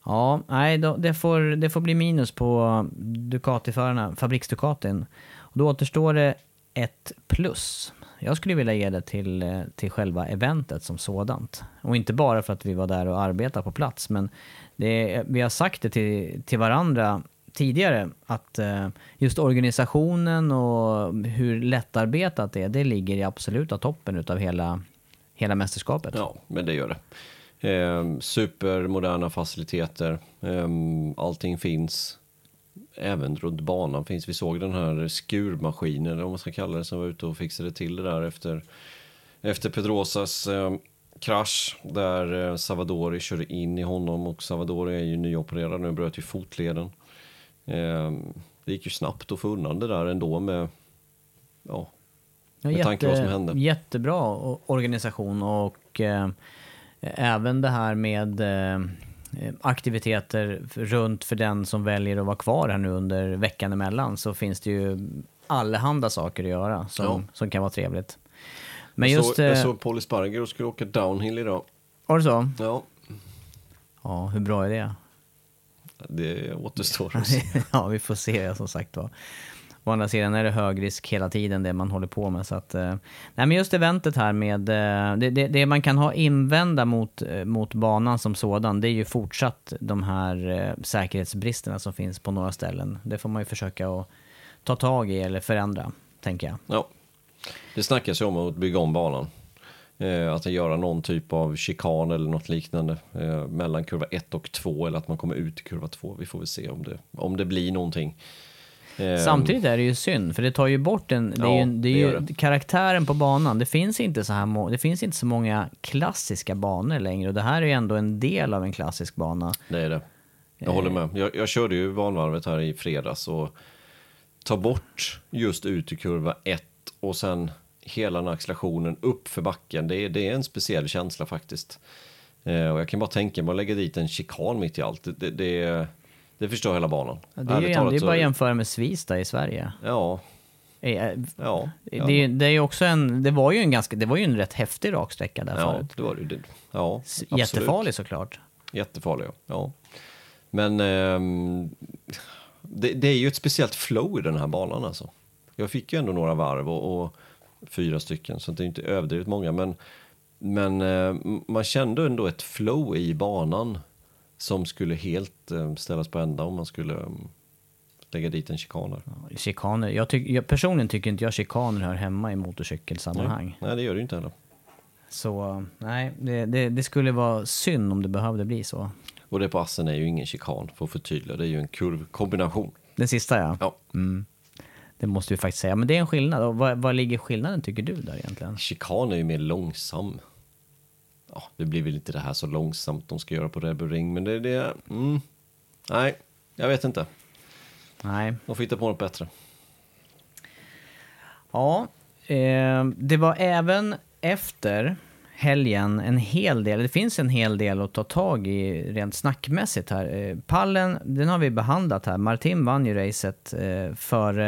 Ja, nej, då, det, får, det får bli minus på Ducati-förarna, fabriks-Ducatin. Och då återstår det ett plus. Jag skulle vilja ge det till, till själva eventet som sådant. Och inte bara för att vi var där och arbetade på plats, men det, vi har sagt det till, till varandra tidigare att eh, just organisationen och hur lättarbetat det är, det ligger i absoluta toppen utav hela, hela mästerskapet.
Ja, men det gör det. Eh, supermoderna faciliteter, eh, allting finns. Även runt banan finns. Vi såg den här skurmaskinen, eller vad man ska kalla det, som var ute och fixade till det där efter, efter Pedrosas eh, krasch där eh, Savadori körde in i honom och Savadori är ju nyopererad nu, bröt ju fotleden. Eh, det gick ju snabbt att få undan det där ändå med, ja,
Ja,
med tanke på vad som hände.
Jättebra organisation och eh, även det här med eh, aktiviteter runt för den som väljer att vara kvar här nu under veckan emellan så finns det ju allehanda saker att göra som,
Ja.
som kan vara trevligt. Men
jag,
just...
såg, jag
eh,
såg Paul Sparger och skulle åka downhill idag.
Var det så?
Ja,
Ja, hur bra är det?
Det återstår att se.
ja, vi får se som sagt var. Å andra sidan är det hög risk hela tiden det man håller på med. Så att, eh, nej, men just eventet här med... Eh, det, det, det man kan ha invända mot, eh, mot banan som sådan, det är ju fortsatt de här säkerhetsbristerna som finns på några ställen. Det får man ju försöka att ta tag i eller förändra, tänker jag.
Ja. Det snackas ju om att bygga om banan. Eh, att göra någon typ av chikan eller något liknande eh, mellan kurva 1 och 2 eller att man kommer ut i kurva 2. Vi får väl se om det, om det blir någonting. Eh,
Samtidigt är det ju synd, för det tar ju bort en, det är
Ja,
ju, det är
det
ju
det.
karaktären på banan. Det finns, inte så här, det finns inte så många klassiska banor längre och det här är ju ändå en del av en klassisk bana.
Det är det. Jag håller med. Jag, jag körde ju banvarvet här i fredags och ta bort just ut i kurva 1 och sen hela den här accelerationen upp för backen. Det är, det är en speciell känsla faktiskt. Eh, och jag kan bara tänka mig att lägga dit en chikan mitt i allt. Det, det, det, det förstör hela banan.
Ja, Det är ju är
så-
bara att jämföra med Svista i Sverige.
Ja,
Eh,
ja. ja.
Det, är- det är också en, det var ju en ganska, det var ju en rätt häftig raksträcka där
Ja,
förut.
det var det Ja, absolut.
Jättefarlig såklart.
Jättefarlig, ja. ja. Men ehm, det, det är ju ett speciellt flow i den här banan alltså. Jag fick ju ändå några varv och, och fyra stycken, så det är inte överdrivet många. Men, men eh, man kände ändå ett flow i banan som skulle helt eh, ställas på ända om man skulle eh, lägga dit en chikan där.
Chikaner, jag, tyck, jag personligen tycker inte jag chikaner hör hemma i motorcykelsammanhang.
Nej, det gör det inte heller.
Så nej, det, det, det skulle vara synd om det behövde bli så.
Och det på Assen är ju ingen chikan, för att förtydliga. Det är ju en kurvkombination.
Den sista ja.
Ja.
Det måste vi faktiskt säga. Men det är en skillnad. Och vad, vad ligger skillnaden tycker du där egentligen?
Chikan är ju mer långsam. Ja, det blir väl inte det här så långsamt de ska göra på Red Bull Ring, men det... det mm, nej, jag vet inte.
Nej.
De får hitta på något bättre.
Ja, eh, det var även efter helgen en hel del, det finns en hel del att ta tag i rent snackmässigt här. Eh, pallen, den har vi behandlat här. Martin vann ju racet eh, för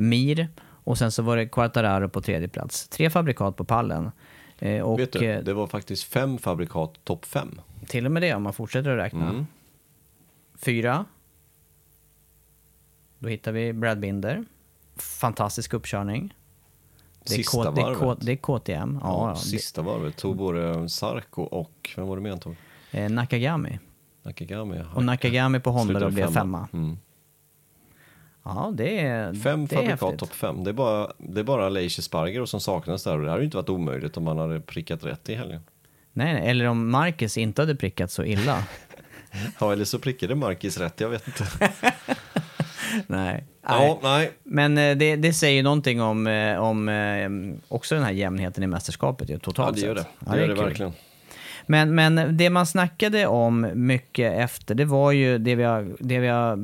Mir och sen så var det Quartararo på tredje plats. Tre fabrikat på pallen. Eh, och
vet du,
eh,
det var faktiskt fem fabrikat topp fem.
till och med det om man fortsätter att räkna.
Mm.
Fyra. Då hittar vi Brad Binder. Fantastisk uppkörning. Det är,
Sista
K- det, är K-
varvet.
det är KTM. Ja,
Ja,
ja,
sista varvet tog både Sarko och, vem var det mer
det, eh, Nakagami.
Nakagami.
Och Nakagami på Honda då blev femma.
Mm.
Ja, det är
Fem
det
fabrikat topp fem. Det är bara, det är bara Leiche Sparger som saknas där och det hade ju inte varit omöjligt om man hade prickat rätt i helgen.
Nej, eller om Marcus inte hade prickat så illa.
Ja, eller så prickade Marcus rätt, jag vet inte.
nej.
Ja, nej.
Men eh, det, det säger någonting om, eh, om eh, också den här jämnheten i mästerskapet ju,
Ja,
totalt
det gör det.
sett.
Det
Ja,
gör det verkligen.
Men, men det man snackade om mycket efter, det var ju det vi, har, det vi har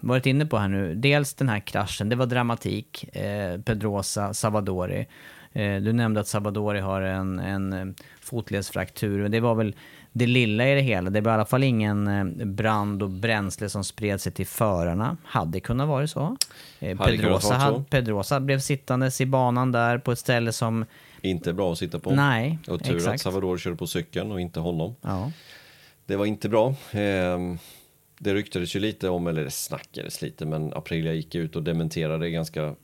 varit inne på här nu. Dels den här kraschen, det var dramatik, eh, Pedrosa, Savadori. Eh, du nämnde att Sabadori har en, en eh, fotledsfraktur. Det var väl det lilla i det hela. Det var i alla fall ingen eh, brand och bränsle som spred sig till förarna. Hade kunnat vara så. Eh,
Hade kunnat
Pedrosa,
vara så.
Pedrosa blev sittandes i banan där på ett ställe som...
Inte bra att sitta på.
Nej,
Och tur att
exakt.
Salvador körde på cykeln och inte honom.
Ja.
Det var inte bra. Ehm, Det ryktades ju lite om, eller det snackades lite, men Aprilia gick ut och dementerade ganska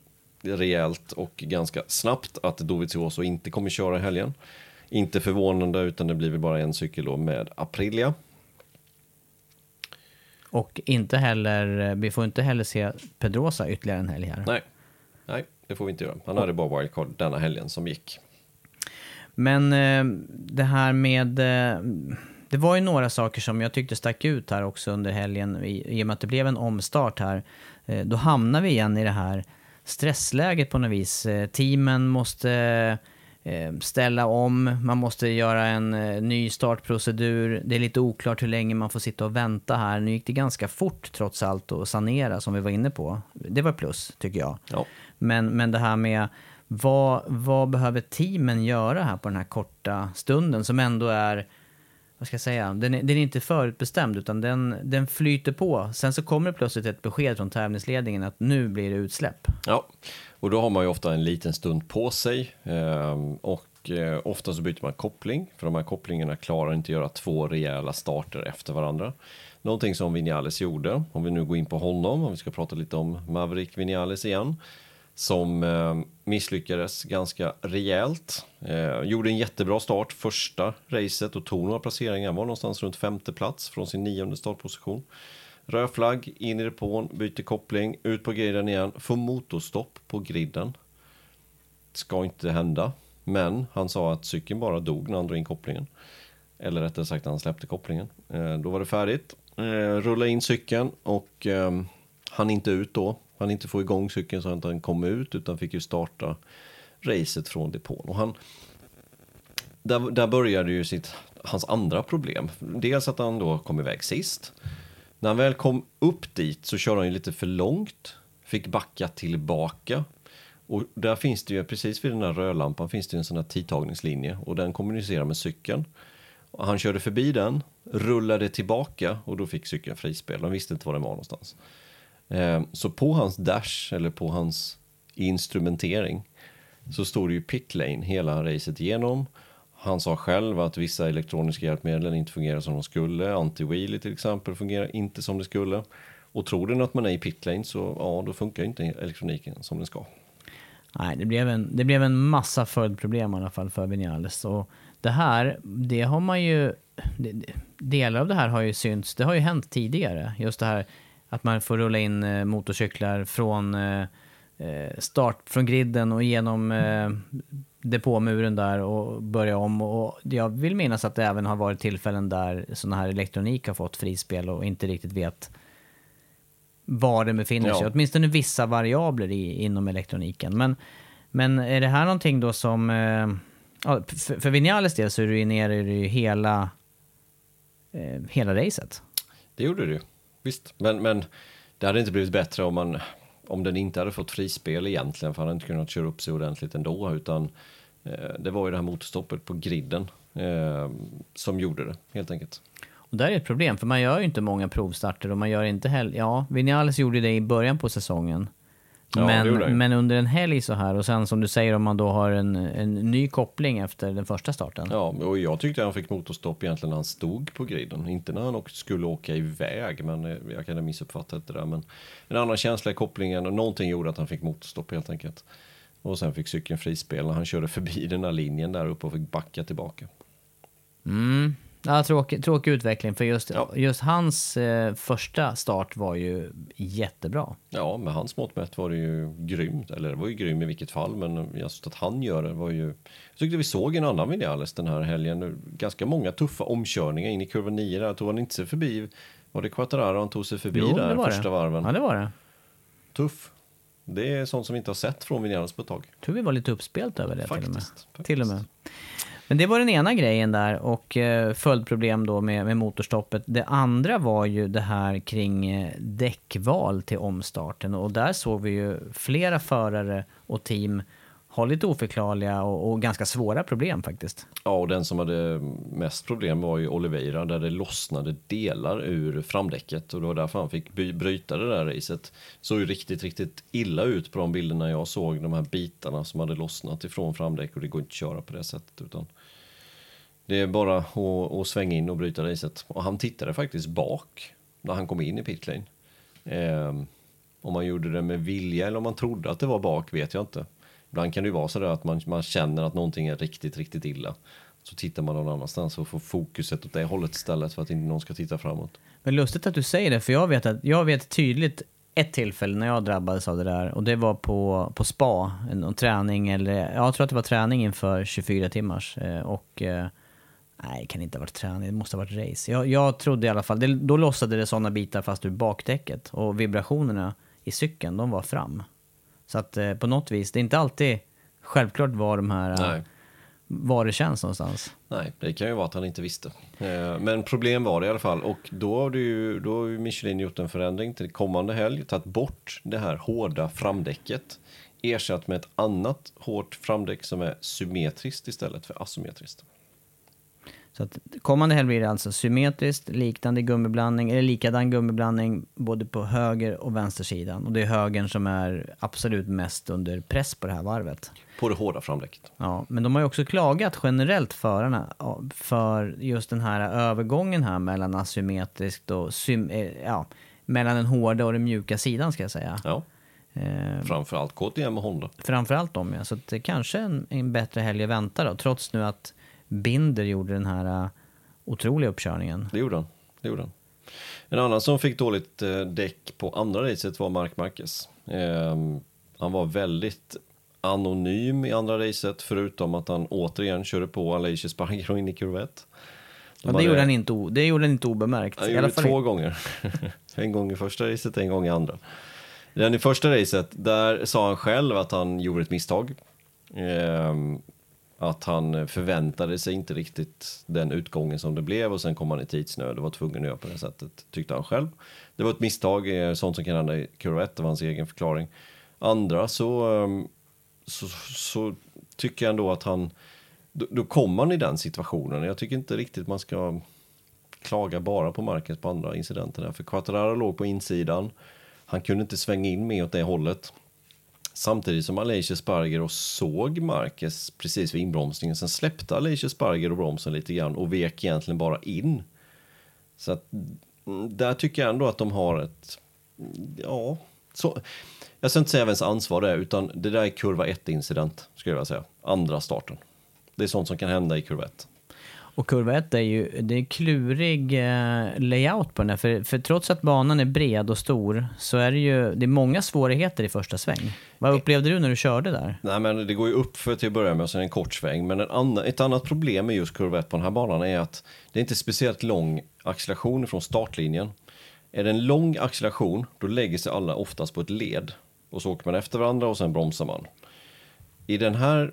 rejält och ganska snabbt att Dovizioso inte kommer köra i helgen. Inte förvånande, utan det blir väl bara en cykel då med Aprilia.
Och inte heller, vi får inte heller se Pedrosa ytterligare en helg här.
Nej, nej, det får vi inte göra. Han hade bara wildcard denna helgen som gick.
Men eh, det här med... Eh, det var ju några saker som jag tyckte stack ut här också under helgen i, och med att det blev en omstart här. Eh, då hamnar vi igen i det här stressläget på något vis. Teamen måste ställa om, man måste göra en ny startprocedur. Det är lite oklart hur länge man får sitta och vänta här. Nu gick det ganska fort trots allt att sanera som vi var inne på. Det var plus tycker jag.
Ja.
Men, men det här med vad, vad behöver teamen göra här på den här korta stunden som ändå är, vad ska jag säga, den är, den är inte förutbestämd utan den, den flyter på. Sen så kommer det plötsligt ett besked från tävlingsledningen att nu blir det utsläpp.
Ja, och då har man ju ofta en liten stund på sig ehm, och eh, ofta så byter man koppling för de här kopplingarna klarar inte att göra två rejäla starter efter varandra. Någonting som Vinales gjorde, om vi nu går in på honom, om vi ska prata lite om Maverick Vinales igen, som eh, misslyckades ganska rejält. Eh, gjorde en jättebra start första racet och tog några placeringar, var någonstans runt femte plats från sin nionde startposition. Röd flagg, in i depån, byter koppling, ut på griden igen, får motorstopp på griden. Ska inte hända, men han sa att cykeln bara dog när han drog in kopplingen. Eller rättare sagt han släppte kopplingen. Eh, då var det färdigt. Eh, rulla in cykeln och eh, han inte ut då. Han inte få igång cykeln så att han kom ut utan fick ju starta racet från depån. Och han, där, där började ju sitt, hans andra problem. Dels att han då kom iväg sist. När han väl kom upp dit så körde han ju lite för långt. Fick backa tillbaka. Och där finns det ju, precis vid den här rödlampan finns det ju en sån här tidtagningslinje och den kommunicerar med cykeln. Han körde förbi den, rullade tillbaka och då fick cykeln frispel. De visste inte var den var någonstans. Ehm, så på hans dash, eller på hans instrumentering, så stod det ju pit lane hela racet igenom. Han sa själv att vissa elektroniska hjälpmedel inte fungerar som de skulle. Anti-wheelie till exempel fungerar inte som det skulle. Och tror den att man är i pit lane så ja, då funkar inte elektroniken som den ska.
Nej, det blev en, det blev en massa följdproblem i alla fall för Vinales. Och det här, det har man ju... det- Delar av det här har ju synts, det har ju hänt tidigare. Just det här att man får rulla in eh, motorcyklar från eh, eh, start, från griden och genom depåmuren där och börja om. Och jag vill minnas att det även har varit tillfällen där sån här elektronik har fått frispel och inte riktigt vet var det befinner sig.
Ja.
Åtminstone vissa variabler i, inom elektroniken. Men, men är det här någonting då som... Ja, för, för Vinales del så är du ju hela, hela racet.
Det gjorde ju. Visst, men, men det hade inte blivit bättre om, man, om den inte hade fått frispel egentligen, för han hade inte kunnat köra upp sig ordentligt ändå, utan eh, det var ju det här motorstoppet på griden eh, som gjorde det, helt enkelt.
Och där är ett problem, för man gör ju inte många provstarter och man gör inte heller... Ja, Vinales gjorde det i början på säsongen.
Ja,
men, men under en helg så här och sen som du säger om man då har en, en ny koppling efter den första starten.
Ja, och jag tyckte han fick motorstopp egentligen när han stod på griden, inte när han skulle åka iväg, men eh, jag kan ha missuppfattat det där. Men en annan känsla i kopplingen och någonting gjorde att han fick motorstopp helt enkelt. Och sen fick cykeln frispel när han körde förbi den här linjen där uppe och fick backa tillbaka.
Mm. Ja, tråkig, tråkig utveckling, för just,
Ja.
just hans eh, första start var ju jättebra.
Ja, med hans mått mätt var det ju grymt. Eller det var ju grym i vilket fall, men just att han gör det var ju... Jag tyckte vi såg en annan Vinales den här helgen. Ganska många tuffa omkörningar in i kurva 9 där. Tog han inte sig förbi... Var det Quattararo han tog sig förbi
Jo,
där första
det.
varven?
Ja, det var det.
Tuff. Det är sånt som vi inte har sett från Vinales på ett tag.
tror vi var lite uppspelt över det till och med.
Faktiskt, faktiskt.
Till och med. Men det var den ena grejen där och eh, följdproblem då med, med motorstoppet. Det andra var ju det här kring eh, däckval till omstarten och där såg vi ju flera förare och team har lite oförklarliga och, och ganska svåra problem faktiskt.
Ja, och den som hade mest problem var ju Oliveira där det lossnade delar ur framdäcket och det var därför han fick by- bryta det där racet. Såg ju riktigt, riktigt illa ut på de bilderna jag såg, de här bitarna som hade lossnat ifrån framdäck och det går inte att köra på det sättet utan det är bara att, att svänga in och bryta racet. Och han tittade faktiskt bak när han kom in i pitlane. Eh, om man gjorde det med vilja eller om man trodde att det var bak vet jag inte. Ibland kan det ju vara så att man, man känner att någonting är riktigt, riktigt illa. Så tittar man någon annanstans och får fokuset åt det hållet istället för att inte någon ska titta framåt.
Men lustigt att du säger det, för jag vet, att, jag vet tydligt ett tillfälle när jag drabbades av det där och det var på, på spa, en, en träning eller jag tror att det var träning inför 24 timmars eh, och eh, nej, det kan inte ha varit träning, det måste ha varit race. Jag, jag trodde i alla fall, det, då lossade det sådana bitar fast ur bakdäcket och vibrationerna i cykeln, de var fram. Så att eh, på något vis, det är inte alltid självklart var de här, eh,
Nej.
var det känns någonstans.
Nej, det kan ju vara att han inte visste. Eh, Men problem var det i alla fall och då har, du, då har Michelin gjort en förändring till kommande helg, tagit bort det här hårda framdäcket, ersatt med ett annat hårt framdäck som är symmetriskt istället för asymmetriskt.
Så att kommande helg blir det alltså symmetriskt, liknande gummiblandning, eller likadan gummiblandning både på höger och vänstersidan. Och det är högern som är absolut mest under press på det här varvet.
På det hårda framdäcket.
Ja, men de har ju också klagat generellt förarna för just den här övergången här mellan asymmetriskt och eh, ja, mellan den hårda och den mjuka sidan ska jag säga.
Ja,
Eh,
framförallt KTM och Honda.
framförallt dem ja, så det kanske en, en bättre helg att vänta då, trots nu att Binder gjorde den här uh, otroliga uppkörningen.
Det gjorde han. Det gjorde han. En annan som fick dåligt eh, däck på andra racet var Mark Marquez. Ehm, han var väldigt anonym i andra racet förutom att han återigen körde på Aleix Espargaro in i kurvett. De
Ja, det,
hade-
gjorde han inte, det gjorde han inte obemärkt.
Han
I
gjorde det två gånger. en gång i första racet, en gång i andra. Den i första racet, där sa han själv att han gjorde ett misstag. Ehm, att han förväntade sig inte riktigt den utgången som det blev och sen kom han i tidsnöd och var tvungen att göra på det sättet, tyckte han själv. Det var ett misstag, eh, sånt som kan hända i kurva 1, det var hans egen förklaring. Andra så, ehm, så, så tycker jag ändå att han, då, då kom han i den situationen. Jag tycker inte riktigt man ska klaga bara på Marquez på andra incidenter där. För Quattararo låg på insidan. Han kunde inte svänga in mer åt det hållet. Samtidigt som Aleix och såg Marquez precis vid inbromsningen. Sen släppte Aleix och bromsen lite grann och vek egentligen bara in. Så att mm, där tycker jag ändå att de har ett... Ja, så, jag ska inte säga vems ansvar det är, utan det där är kurva 1-incident, skulle jag vilja säga. Andra starten. Det är sånt som kan hända i kurva 1.
Och kurva 1 är ju det är klurig eh, layout på den här. För, för trots att banan är bred och stor så är det ju det är många svårigheter i första sväng. Vad upplevde du när du körde där?
Nej, men det går ju upp för till att börja med och sen en kort sväng. Men en annan, ett annat problem med just kurva 1 på den här banan är att det är inte speciellt lång acceleration från startlinjen. Är det en lång acceleration, då lägger sig alla oftast på ett led. Och så åker man efter varandra och sen bromsar man. I den här,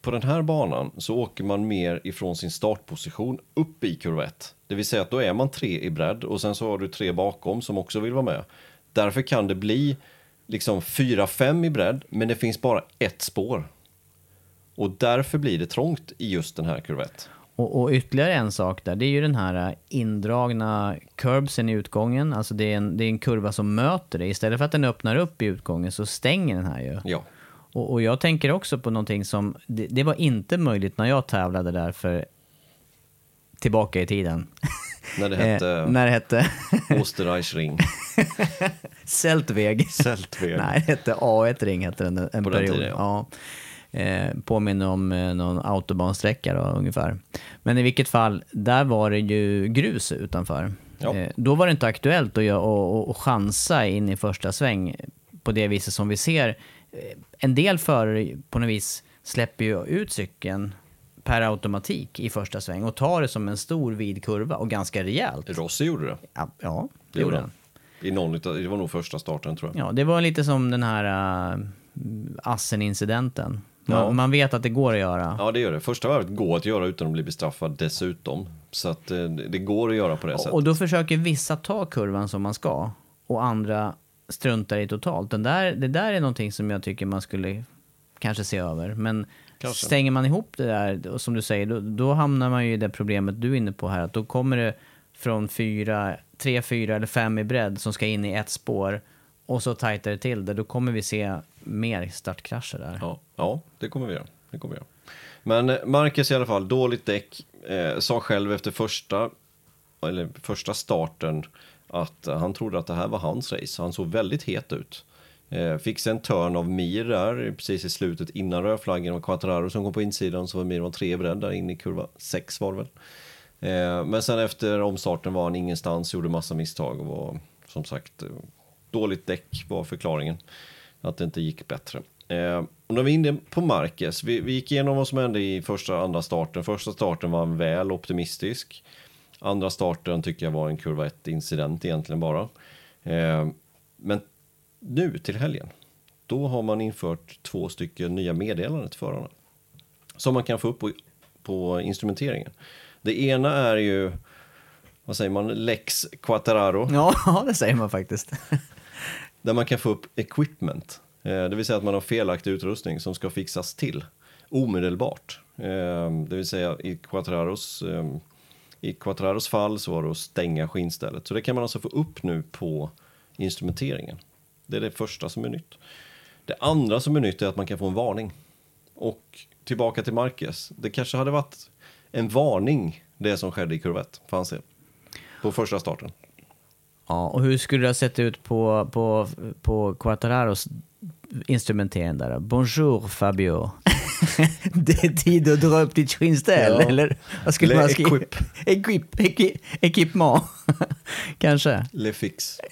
på den här banan så åker man mer ifrån sin startposition upp i kurva 1. Det vill säga att då är man tre i bredd och sen så har du tre bakom som också vill vara med. Därför kan det bli liksom 4-5 i bredd, men det finns bara ett spår. Och därför blir det trångt i just den här kurva 1.
Och, och ytterligare en sak där, det är ju den här eh, indragna curbsen i utgången. Alltså det är, en, det är en kurva som möter det. Istället för att den öppnar upp i utgången så stänger den här ju.
Ja,
Och, och jag tänker också på någonting som, det, det var inte möjligt när jag tävlade där för tillbaka i tiden.
när det hette
Eh, när det hette
Osterreichring.
Zeltweg.
Zeltweg.
Nej, det hette A1-ring hette den en
På den
period.
tiden,
ja. Eh, påminner om eh, någon autobahnsträcka då, ungefär. Men i vilket fall, där var det ju grus utanför.
Ja.
Eh, då var det inte aktuellt att och, och, och chansa in i första sväng på det viset som vi ser. Eh, En del förare på något vis släpper ju ut cykeln per automatik i första sväng och tar det som en stor vid kurva och ganska rejält.
Rossi gjorde det.
Ja, ja det
Det gjorde han. I någon det var nog första starten tror jag.
Ja, det var lite som den här uh, Assen-incidenten. Man,
Ja.
man vet att det går att göra.
Ja, det gör det. Första varvet går att göra utan att bli bestraffad dessutom. Så att eh, det går att göra på det sättet.
Och då försöker vissa ta kurvan som man ska och andra struntar i totalt. Den där, det där är någonting som jag tycker man skulle kanske se över. Men
Kanske.
stänger man ihop det där, och som du säger, då, då hamnar man ju i det problemet du är inne på här. Att då kommer det från fyra, tre, fyra eller fem i bredd som ska in i ett spår. Och så tajtar det till det. Då kommer vi se mer startkrascher där.
Ja, ja det kommer vi göra. Det kommer vi göra. Men eh, Marcus i alla fall, dåligt däck. Eh, sa själv efter första, eller första starten att eh, han trodde att det här var hans race. Han såg väldigt het ut. Eh, fick sig en turn av Mir där precis i slutet innan rödflaggen och Quattararo som kom på insidan så var Mir var tre bredd där inne i kurva 6 var det väl. Eh, men sen efter omstarten var han ingenstans, gjorde massa misstag och var som sagt dåligt däck var förklaringen. Att det inte gick bättre. Eh, och när vi är inne på Marquez, vi, vi gick igenom vad som hände i första och andra starten. Första starten var han väl optimistisk. Andra starten tycker jag var en kurva 1 incident egentligen bara. Eh, men nu till helgen, då har man infört två stycken nya meddelanden till förarna. Som man kan få upp på, på instrumenteringen. Det ena är ju, vad säger man, Lex Quattararo.
Ja, det säger man faktiskt.
Där man kan få upp equipment. Eh, det vill säga att man har felaktig utrustning som ska fixas till omedelbart. Eh, det vill säga i Quattraros, eh, i Quattraros fall så var det att stänga skinnstället. Så det kan man alltså få upp nu på instrumenteringen. Det är det första som är nytt. Det andra som är nytt är att man kan få en varning. Och tillbaka till Marquez. Det kanske hade varit en varning det som skedde i kurvett, fanns det. På första starten.
Ja, och hur skulle det ha sett ut på, på, på Quattararos instrumentering där? Bonjour Fabio. det är tid att dra upp ditt skinnställ,
Ja.
eller? Vad skulle
Eller
man skriva?
equip.
Equip. Equip. Equipment. Kanske.
Le fix.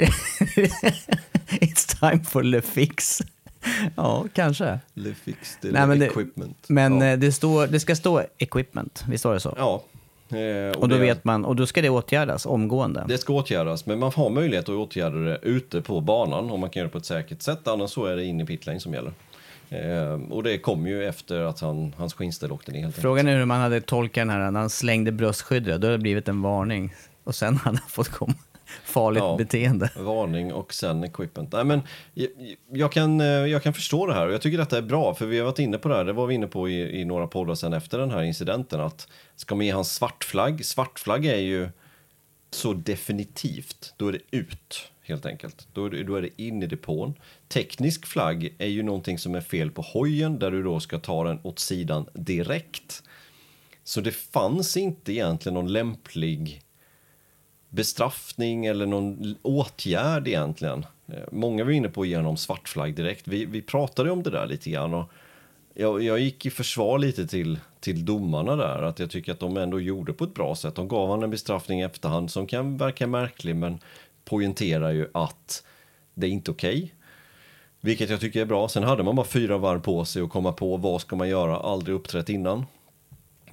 It's time for le fix. Ja, kanske.
Le fix, det är
Nej, men det-
equipment.
Men
ja.
eh, det, står, det ska stå equipment, visst var det så?
ja. Eh,
och då
det,
vet man, och då ska det åtgärdas omgående.
Det ska åtgärdas, men man har möjlighet att åtgärda det ute på banan om man kan göra det på ett säkert sätt. Annars så är det in i pitlane som gäller. Eh, och det kom ju efter att han, hans skinnställ åkte ner helt enkelt.
Frågan är hur man hade tolkat den här, när han slängde bröstskyddet, då hade det blivit en varning. Och sen hade han fått komma farligt
Ja.
beteende.
Varning och sen equipment. Nej, men jag, jag, kan, eh, jag kan förstå det här och jag tycker att det är bra för vi har varit inne på det här, det var vi inne på i, i några poddar sen efter den här incidenten att ska man ge hans svartflagg, svartflagg är ju så definitivt, då är det ut helt enkelt. Då är det, då är det in i depån. Teknisk flagg är ju någonting som är fel på hojen där du då ska ta den åt sidan direkt. Så det fanns inte egentligen någon lämplig bestraffning eller någon åtgärd egentligen. Eh, många var inne på att ge honom svartflagg direkt. Vi, vi pratade om det där lite grann och jag, jag gick i försvar lite till, till domarna där, att jag tycker att de ändå gjorde på ett bra sätt. De gav honom en bestraffning i efterhand som kan verka märklig men poängterar ju att det är inte okej. Vilket jag tycker är bra. Sen hade man bara fyra varv på sig att komma på vad ska man göra, aldrig uppträtt innan.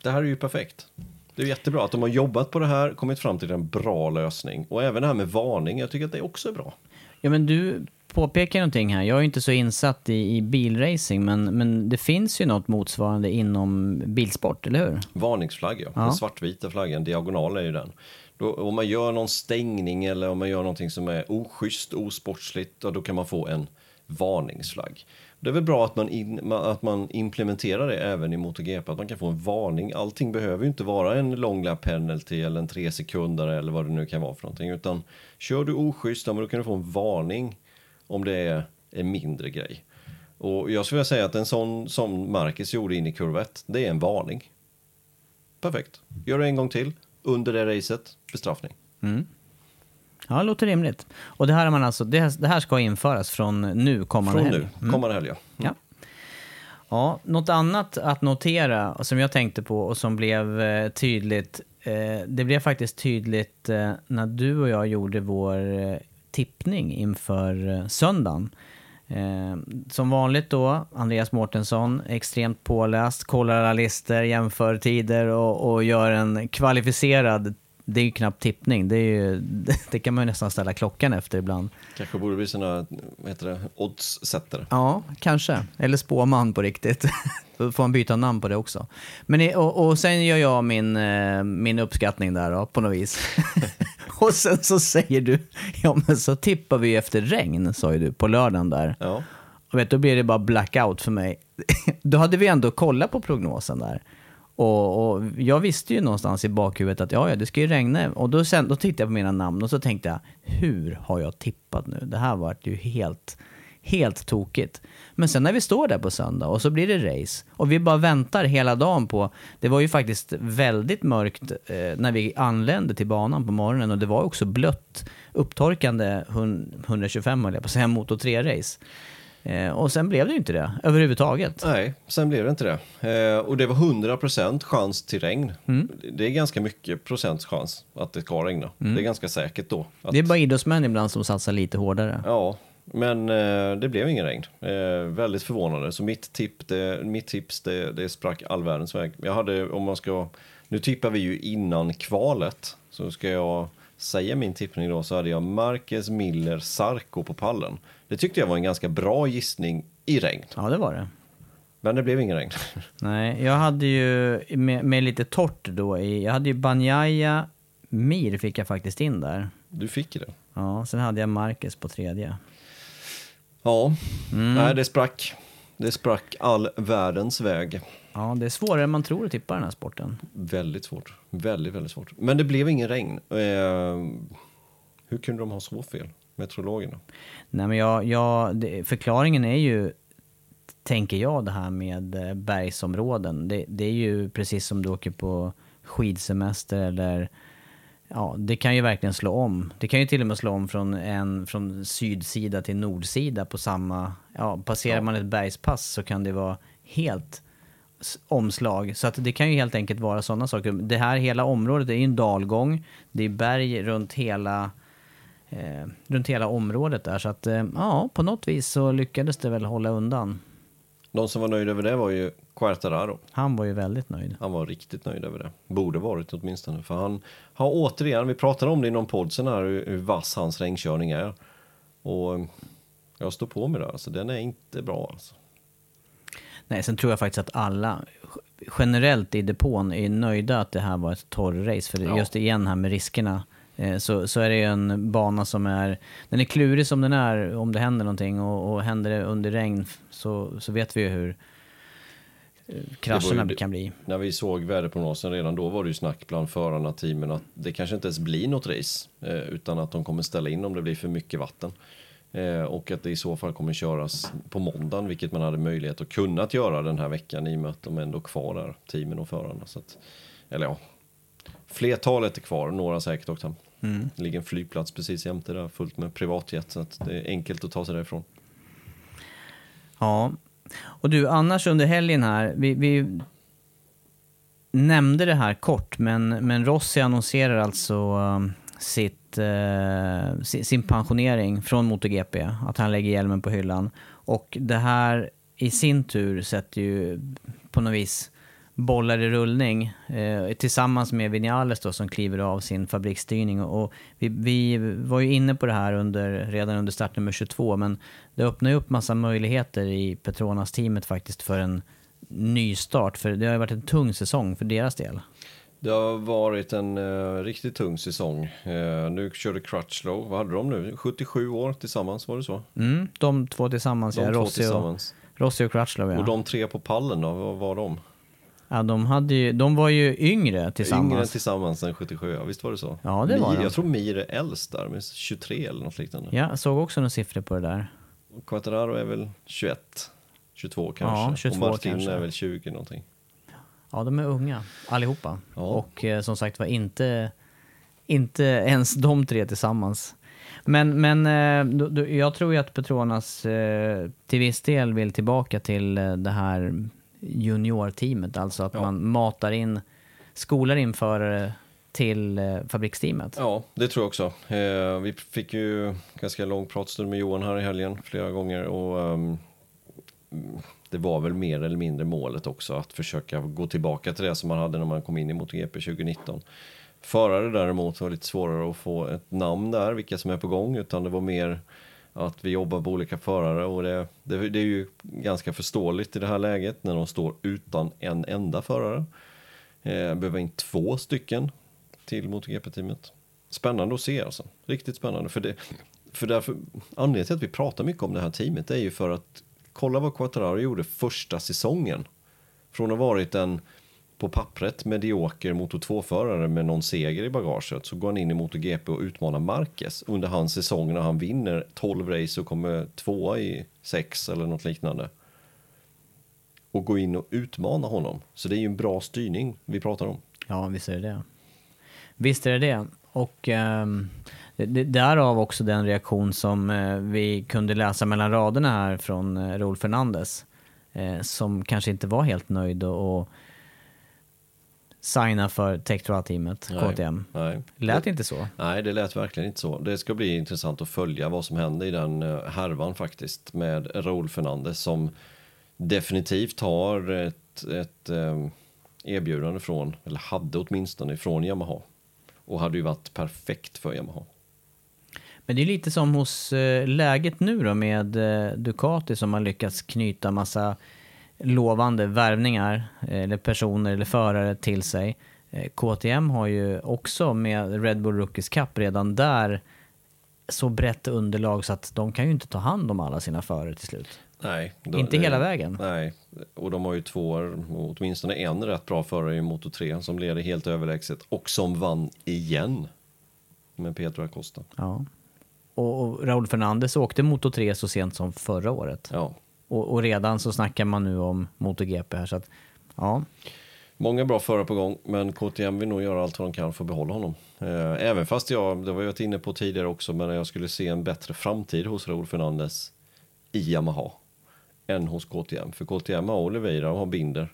Det här är ju perfekt. Det är jättebra att de har jobbat på det här, kommit fram till en bra lösning. Och även det här med varning, jag tycker att det också är bra.
Ja, men du påpekar någonting här. Jag är inte så insatt i, i bilracing, men, men det finns ju något motsvarande inom bilsport, eller hur?
Varningsflagg, ja.
Ja.
Den svartvita flaggan, diagonal är ju den. Då, om man gör någon stängning eller om man gör någonting som är oschysst, osportsligt, då kan man få en varningsflagg. Det är väl bra att man, in, att man implementerar det även i MotoGP, att man kan få en varning. Allting behöver ju inte vara en long lap penalty eller en tre sekunder eller vad det nu kan vara för någonting, utan kör du oschysst, men då kan du få en varning om det är en mindre grej. Och jag skulle vilja säga att en sån som Marcus gjorde in i kurvett, det är en varning. Perfekt. Gör det en gång till. Under det racet, bestraffning. Mm.
Ja, det låter rimligt. Och det här, är man alltså, det, det här ska införas från nu kommande
Från
helg.
nu, kommande helg. ja.
Ja. Ja, något annat att notera som jag tänkte på och som blev eh, tydligt. Eh, det blev faktiskt tydligt eh, när du och jag gjorde vår eh, tippning inför eh, söndagen. Eh, som vanligt då, Andreas Mårtensson, extremt påläst, kollar alla listor, jämför tider och, och gör en kvalificerad, det är ju knappt tippning, det, ju, det kan man ju nästan ställa klockan efter ibland.
Kanske borde bli såna, vad heter det, oddssättare.
Ja, kanske. Eller spåman på riktigt. Då får man byta namn på det också. Men, och, och sen gör jag min, eh, min uppskattning där då, på något vis. och sen så säger du, ja men så tippar vi efter regn, sa ju du, på lördagen där.
Ja.
Och vet, då blir det bara blackout för mig. då hade vi ändå kollat på prognosen där. Och, och jag visste ju någonstans i bakhuvudet att ja, ja, det ska ju regna. Och då, sen, då tittade jag på mina namn och så tänkte jag, hur har jag tippat nu? Det här vart ju helt, helt tokigt. Men sen när vi står där på söndag och så blir det race och vi bara väntar hela dagen på, det var ju faktiskt väldigt mörkt eh, när vi anlände till banan på morgonen och det var också blött, upptorkande 125 höll jag på att säga, motor 3-race. Eh, och sen blev det ju inte det överhuvudtaget.
Nej, sen blev det inte det. Eh, och det var 100% chans till regn.
Mm.
Det är ganska mycket procents chans att det ska regna. Det är ganska säkert då. Att,
Mm. Det är bara idrottsmän ibland som satsar lite hårdare.
Ja, men eh, det blev ingen regn. Väldigt förvånande. Så mitt, tipp, det, mitt tips, det, det sprack all världens väg. Jag hade, om man ska, nu tippar vi ju innan kvalet. Så ska jag säga min tippning då så hade jag Marcus Miller Sarko på pallen. Det tyckte jag var en ganska bra gissning i regn.
Ja, det var det.
Men det blev ingen regn.
Nej, jag hade ju med, med lite torrt då i, jag hade ju Banjaya, Mir fick jag faktiskt in där.
Du fick det.
Ja, sen hade jag Marcus på tredje.
Ja, nej det sprack. Det sprack all världens väg.
Ja, det är svårare än man tror att tippa den här sporten.
Väldigt svårt. Väldigt, väldigt svårt. Men det blev ingen regn. Eh, hur kunde de ha så fel, meteorologerna?
Nej, men jag, jag, det, förklaringen är ju, tänker jag, det här med eh, bergsområden. Det, det är ju precis som du åker på skidsemester eller Ja, det kan ju verkligen slå om. Det kan ju till och med slå om från, en, från sydsida till nordsida på samma... Ja, passerar man ett bergspass så kan det vara helt omslag. Så att det kan ju helt enkelt vara sådana saker. Det här hela området är ju en dalgång. Det är berg runt hela, eh, runt hela området där. Så att eh, ja, på något vis så lyckades det väl hålla undan.
De som var nöjda över det var ju Quartararo.
Han var ju väldigt nöjd.
Han var riktigt nöjd över det. Borde varit åtminstone. För han har återigen, vi pratade om det i någon podd sen här, hur, vass hans regnkörning är. Och jag står på mig där, alltså den är inte bra alltså.
Nej, sen tror jag faktiskt att alla generellt i depån är nöjda att det här var ett torrrace. För
Ja.
just igen här med riskerna. eh, Så, så är det ju en bana som är, den är klurig som den är om det händer någonting och, och händer det under regn så, så vet vi ju hur eh, krascherna
det-
kan bli.
När vi såg väderprognosen redan då var det ju snack bland förarna, teamen att det kanske inte ens blir något race eh, utan att de kommer ställa in om det blir för mycket vatten. Eh, och att det i så fall kommer köras på måndagen, vilket man hade möjlighet att kunna göra den här veckan i och med att de ändå kvar där, teamen och förarna. Så att, eller ja, flertalet är kvar, några säkert åkt hem. Det ligger en flygplats precis jämte där, fullt med privatjet, så att det är enkelt att ta sig därifrån.
Ja, och du annars under helgen här, vi, vi nämnde det här kort, men, men Rossi annonserar alltså um, sitt, eh, sin, pensionering från MotoGP, att han lägger hjälmen på hyllan. Och det här i sin tur sätter ju på något vis bollar i rullning eh, tillsammans med Vinales då som kliver av sin fabriksstyrning. Och vi, vi var ju inne på det här under, redan under startnummer 22 men det öppnar ju upp massa möjligheter i Petronas-teamet faktiskt för en nystart. För det har ju varit en tung säsong för deras del.
Det har varit en eh, riktigt tung säsong. Eh, nu körde Crutchlow, vad hade de nu? 77 år tillsammans, var det så?
Mm, de två tillsammans,
De
ja.
två
Rossi, och,
tillsammans.
Rossi och Crutchlow ja.
Och de tre på pallen då, vad var de?
ja de, hade ju, de var ju yngre tillsammans.
Yngre tillsammans än 77, ja visst var det så?
Ja, det var
Mir,
de.
Jag tror Mir är äldst där, med 23 eller något liknande.
Ja, jag såg också några siffror på det där.
Och Quattararo är väl 21, 22 kanske.
Ja, 22
och Martin
kanske.
är väl 20 någonting.
Ja, de är unga allihopa.
Ja.
Och eh, som sagt var inte, inte ens de tre tillsammans. Men, men eh, då, då, jag tror ju att Petronas eh, till viss del vill tillbaka till eh, det här juniorteamet. Alltså att
Ja.
man matar in, skolar in förare till eh, fabriksteamet.
Ja, det tror jag också. Eh, vi fick ju ganska lång pratstund med Johan här i helgen flera gånger och ehm, det var väl mer eller mindre målet också att försöka gå tillbaka till det som man hade när man kom in i MotoGP 2019. Förare däremot var lite svårare att få ett namn där, vilka som är på gång, utan det var mer att vi jobbar på olika förare och det, det, det är ju ganska förståeligt i det här läget när de står utan en enda förare. Eh, behöver in två stycken till MotoGP-teamet. Spännande att se alltså. Riktigt spännande. För, det, för därför, anledningen till att vi pratar mycket om det här teamet är ju för att kolla vad Quattararo gjorde första säsongen. Från att ha varit en på pappret medioker Moto 2-förare med någon seger i bagaget så går han in i MotoGP och utmanar Marquez under hans säsong när han vinner 12 race och kommer tvåa i sex eller något liknande. Och gå in och utmana honom. Så det är ju en bra styrning vi pratar om.
Ja, visst är det det. Visst är det det. Och um, därav också den reaktion som uh, vi kunde läsa mellan raderna här från uh, Raúl Fernandez. Uh, som kanske inte var helt nöjd och, signa för Tectoral-teamet, KTM.
Nej.
Lät
det,
inte så.
Nej, det lät verkligen inte så. Det ska bli intressant att följa vad som händer i den härvan faktiskt med Raúl Fernandez som definitivt har ett, ett erbjudande från, eller hade åtminstone från Yamaha. Och hade ju varit perfekt för Yamaha.
Men det är lite som hos eh, läget nu då med eh, Ducati som har lyckats knyta massa lovande värvningar eller personer eller förare till sig. Eh, KTM har ju också med Red Bull Rookies Cup redan där så brett underlag så att de kan ju inte ta hand om alla sina förare till slut.
Nej.
Då, inte hela vägen.
Nej, och de har ju två, åtminstone en rätt bra förare i Moto 3 som leder helt överlägset och som vann igen med Pedro Acosta.
Ja. Och, och Raúl Fernandez åkte Moto 3 så sent som förra året.
Ja.
Och, och, redan så snackar man nu om MotoGP här så att, ja.
Många bra förare på gång, men KTM vill nog göra allt vad de kan för att behålla honom. Eh, även fast jag, det var jag varit inne på tidigare också, men jag skulle se en bättre framtid hos Raúl Fernandez i Yamaha än hos KTM. För KTM har Oliveira och har Binder.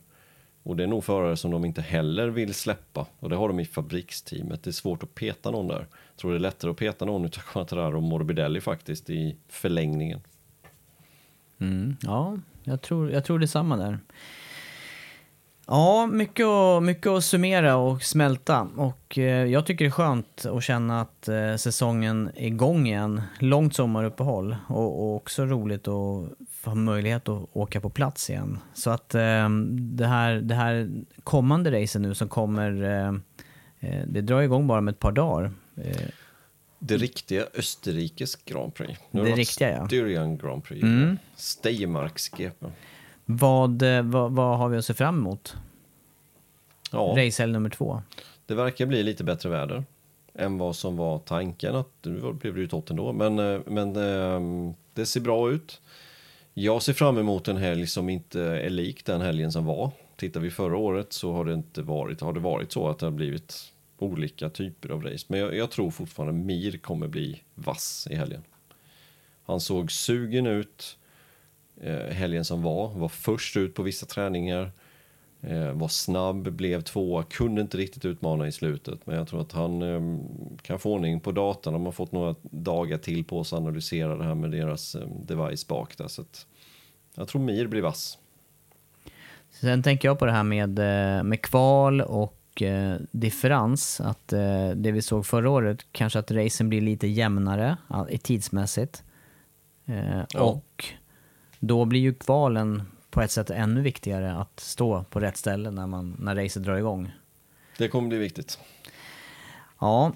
Och det är nog förare som de inte heller vill släppa. Och det har de i fabriksteamet. Det är svårt att peta någon där. Jag tror det är lättare att peta någon utav Quattararo och Morbidelli faktiskt i förlängningen.
Mm, ja, jag tror, jag tror detsamma där. Ja, mycket att, mycket att summera och smälta. Och eh, jag tycker det är skönt att känna att eh, säsongen är igång igen. Långt sommaruppehåll och, och också roligt att ha möjlighet att åka på plats igen. Så att eh, det, här, det här kommande racen nu som kommer, eh, eh, det drar igång bara med ett par dagar. Eh,
det riktiga Österrikes Grand Prix.
Nu det riktiga ja.
Styrian Grand Prix. Mm. Steiermarks GP.
Vad, eh, vad, vad, har vi att se fram emot? Ja. Racehelg nummer två.
Det verkar bli lite bättre väder än vad som var tanken. Att, nu blev det ju tott ändå, men, eh, men ehm, det ser bra ut. Jag ser fram emot en helg som inte är lik den helgen som var. Tittar vi förra året så har det inte varit, har det varit så att det har blivit olika typer av race. Men jag, jag tror fortfarande Mir kommer bli vass i helgen. Han såg sugen ut eh, helgen som var, var först ut på vissa träningar, eh, var snabb, blev tvåa, kunde inte riktigt utmana i slutet. Men jag tror att han eh, kan få ordning på datan. De har fått några dagar till på sig att analysera det här med deras eh, device bak där. Så jag tror Mir blir vass.
Sen tänker jag på det här med, eh, med kval och eh, differens. Att eh, det vi såg förra året, kanske att racen blir lite jämnare tidsmässigt. Eh, ja. Och då blir ju kvalen på ett sätt ännu viktigare att stå på rätt ställe när, man, när racet drar igång.
Det kommer bli viktigt.
Ja.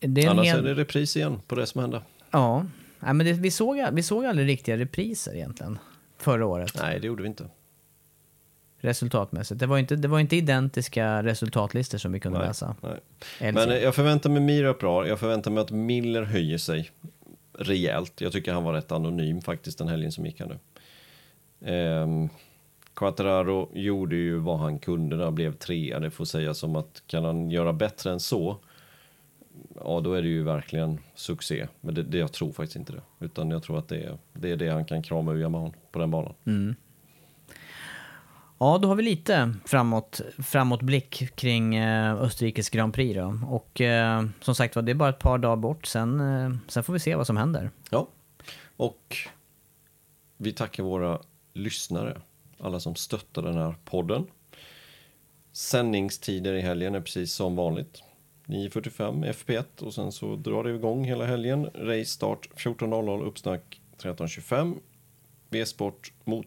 Det är Annars hel... är det repris igen på det som hände.
Ja, ja men det, vi, såg, vi såg aldrig riktiga repriser egentligen förra året.
Nej, det gjorde vi inte.
Resultatmässigt. Det var inte, det var inte identiska resultatlistor som vi kunde
nej,
läsa.
Nej. Men jag förväntar mig Mira bra. Jag förväntar mig att Miller höjer sig rejält. Jag tycker han var rätt anonym faktiskt den helgen som gick här nu. Eh, Quattararo gjorde ju vad han kunde där, blev trea. Det får sägas som att kan han göra bättre än så, ja då är det ju verkligen succé. Men det, det jag tror faktiskt inte det. Utan jag tror att det är det, är det han kan krama ur Yamaha på den banan.
Mm. Ja, då har vi lite framåt, framåtblick kring eh, Österrikes Grand Prix då. Och eh, som sagt var, det är bara ett par dagar bort. Sen, eh, sen får vi se vad som händer.
Ja, och vi tackar våra lyssnare, alla som stöttar den här podden. Sändningstider i helgen är precis som vanligt. 9.45 FP1 och sen så drar det igång hela helgen. Race start 14.00, uppsnack 13.25. V-sport mot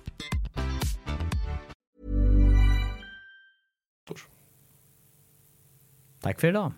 Tack för idag.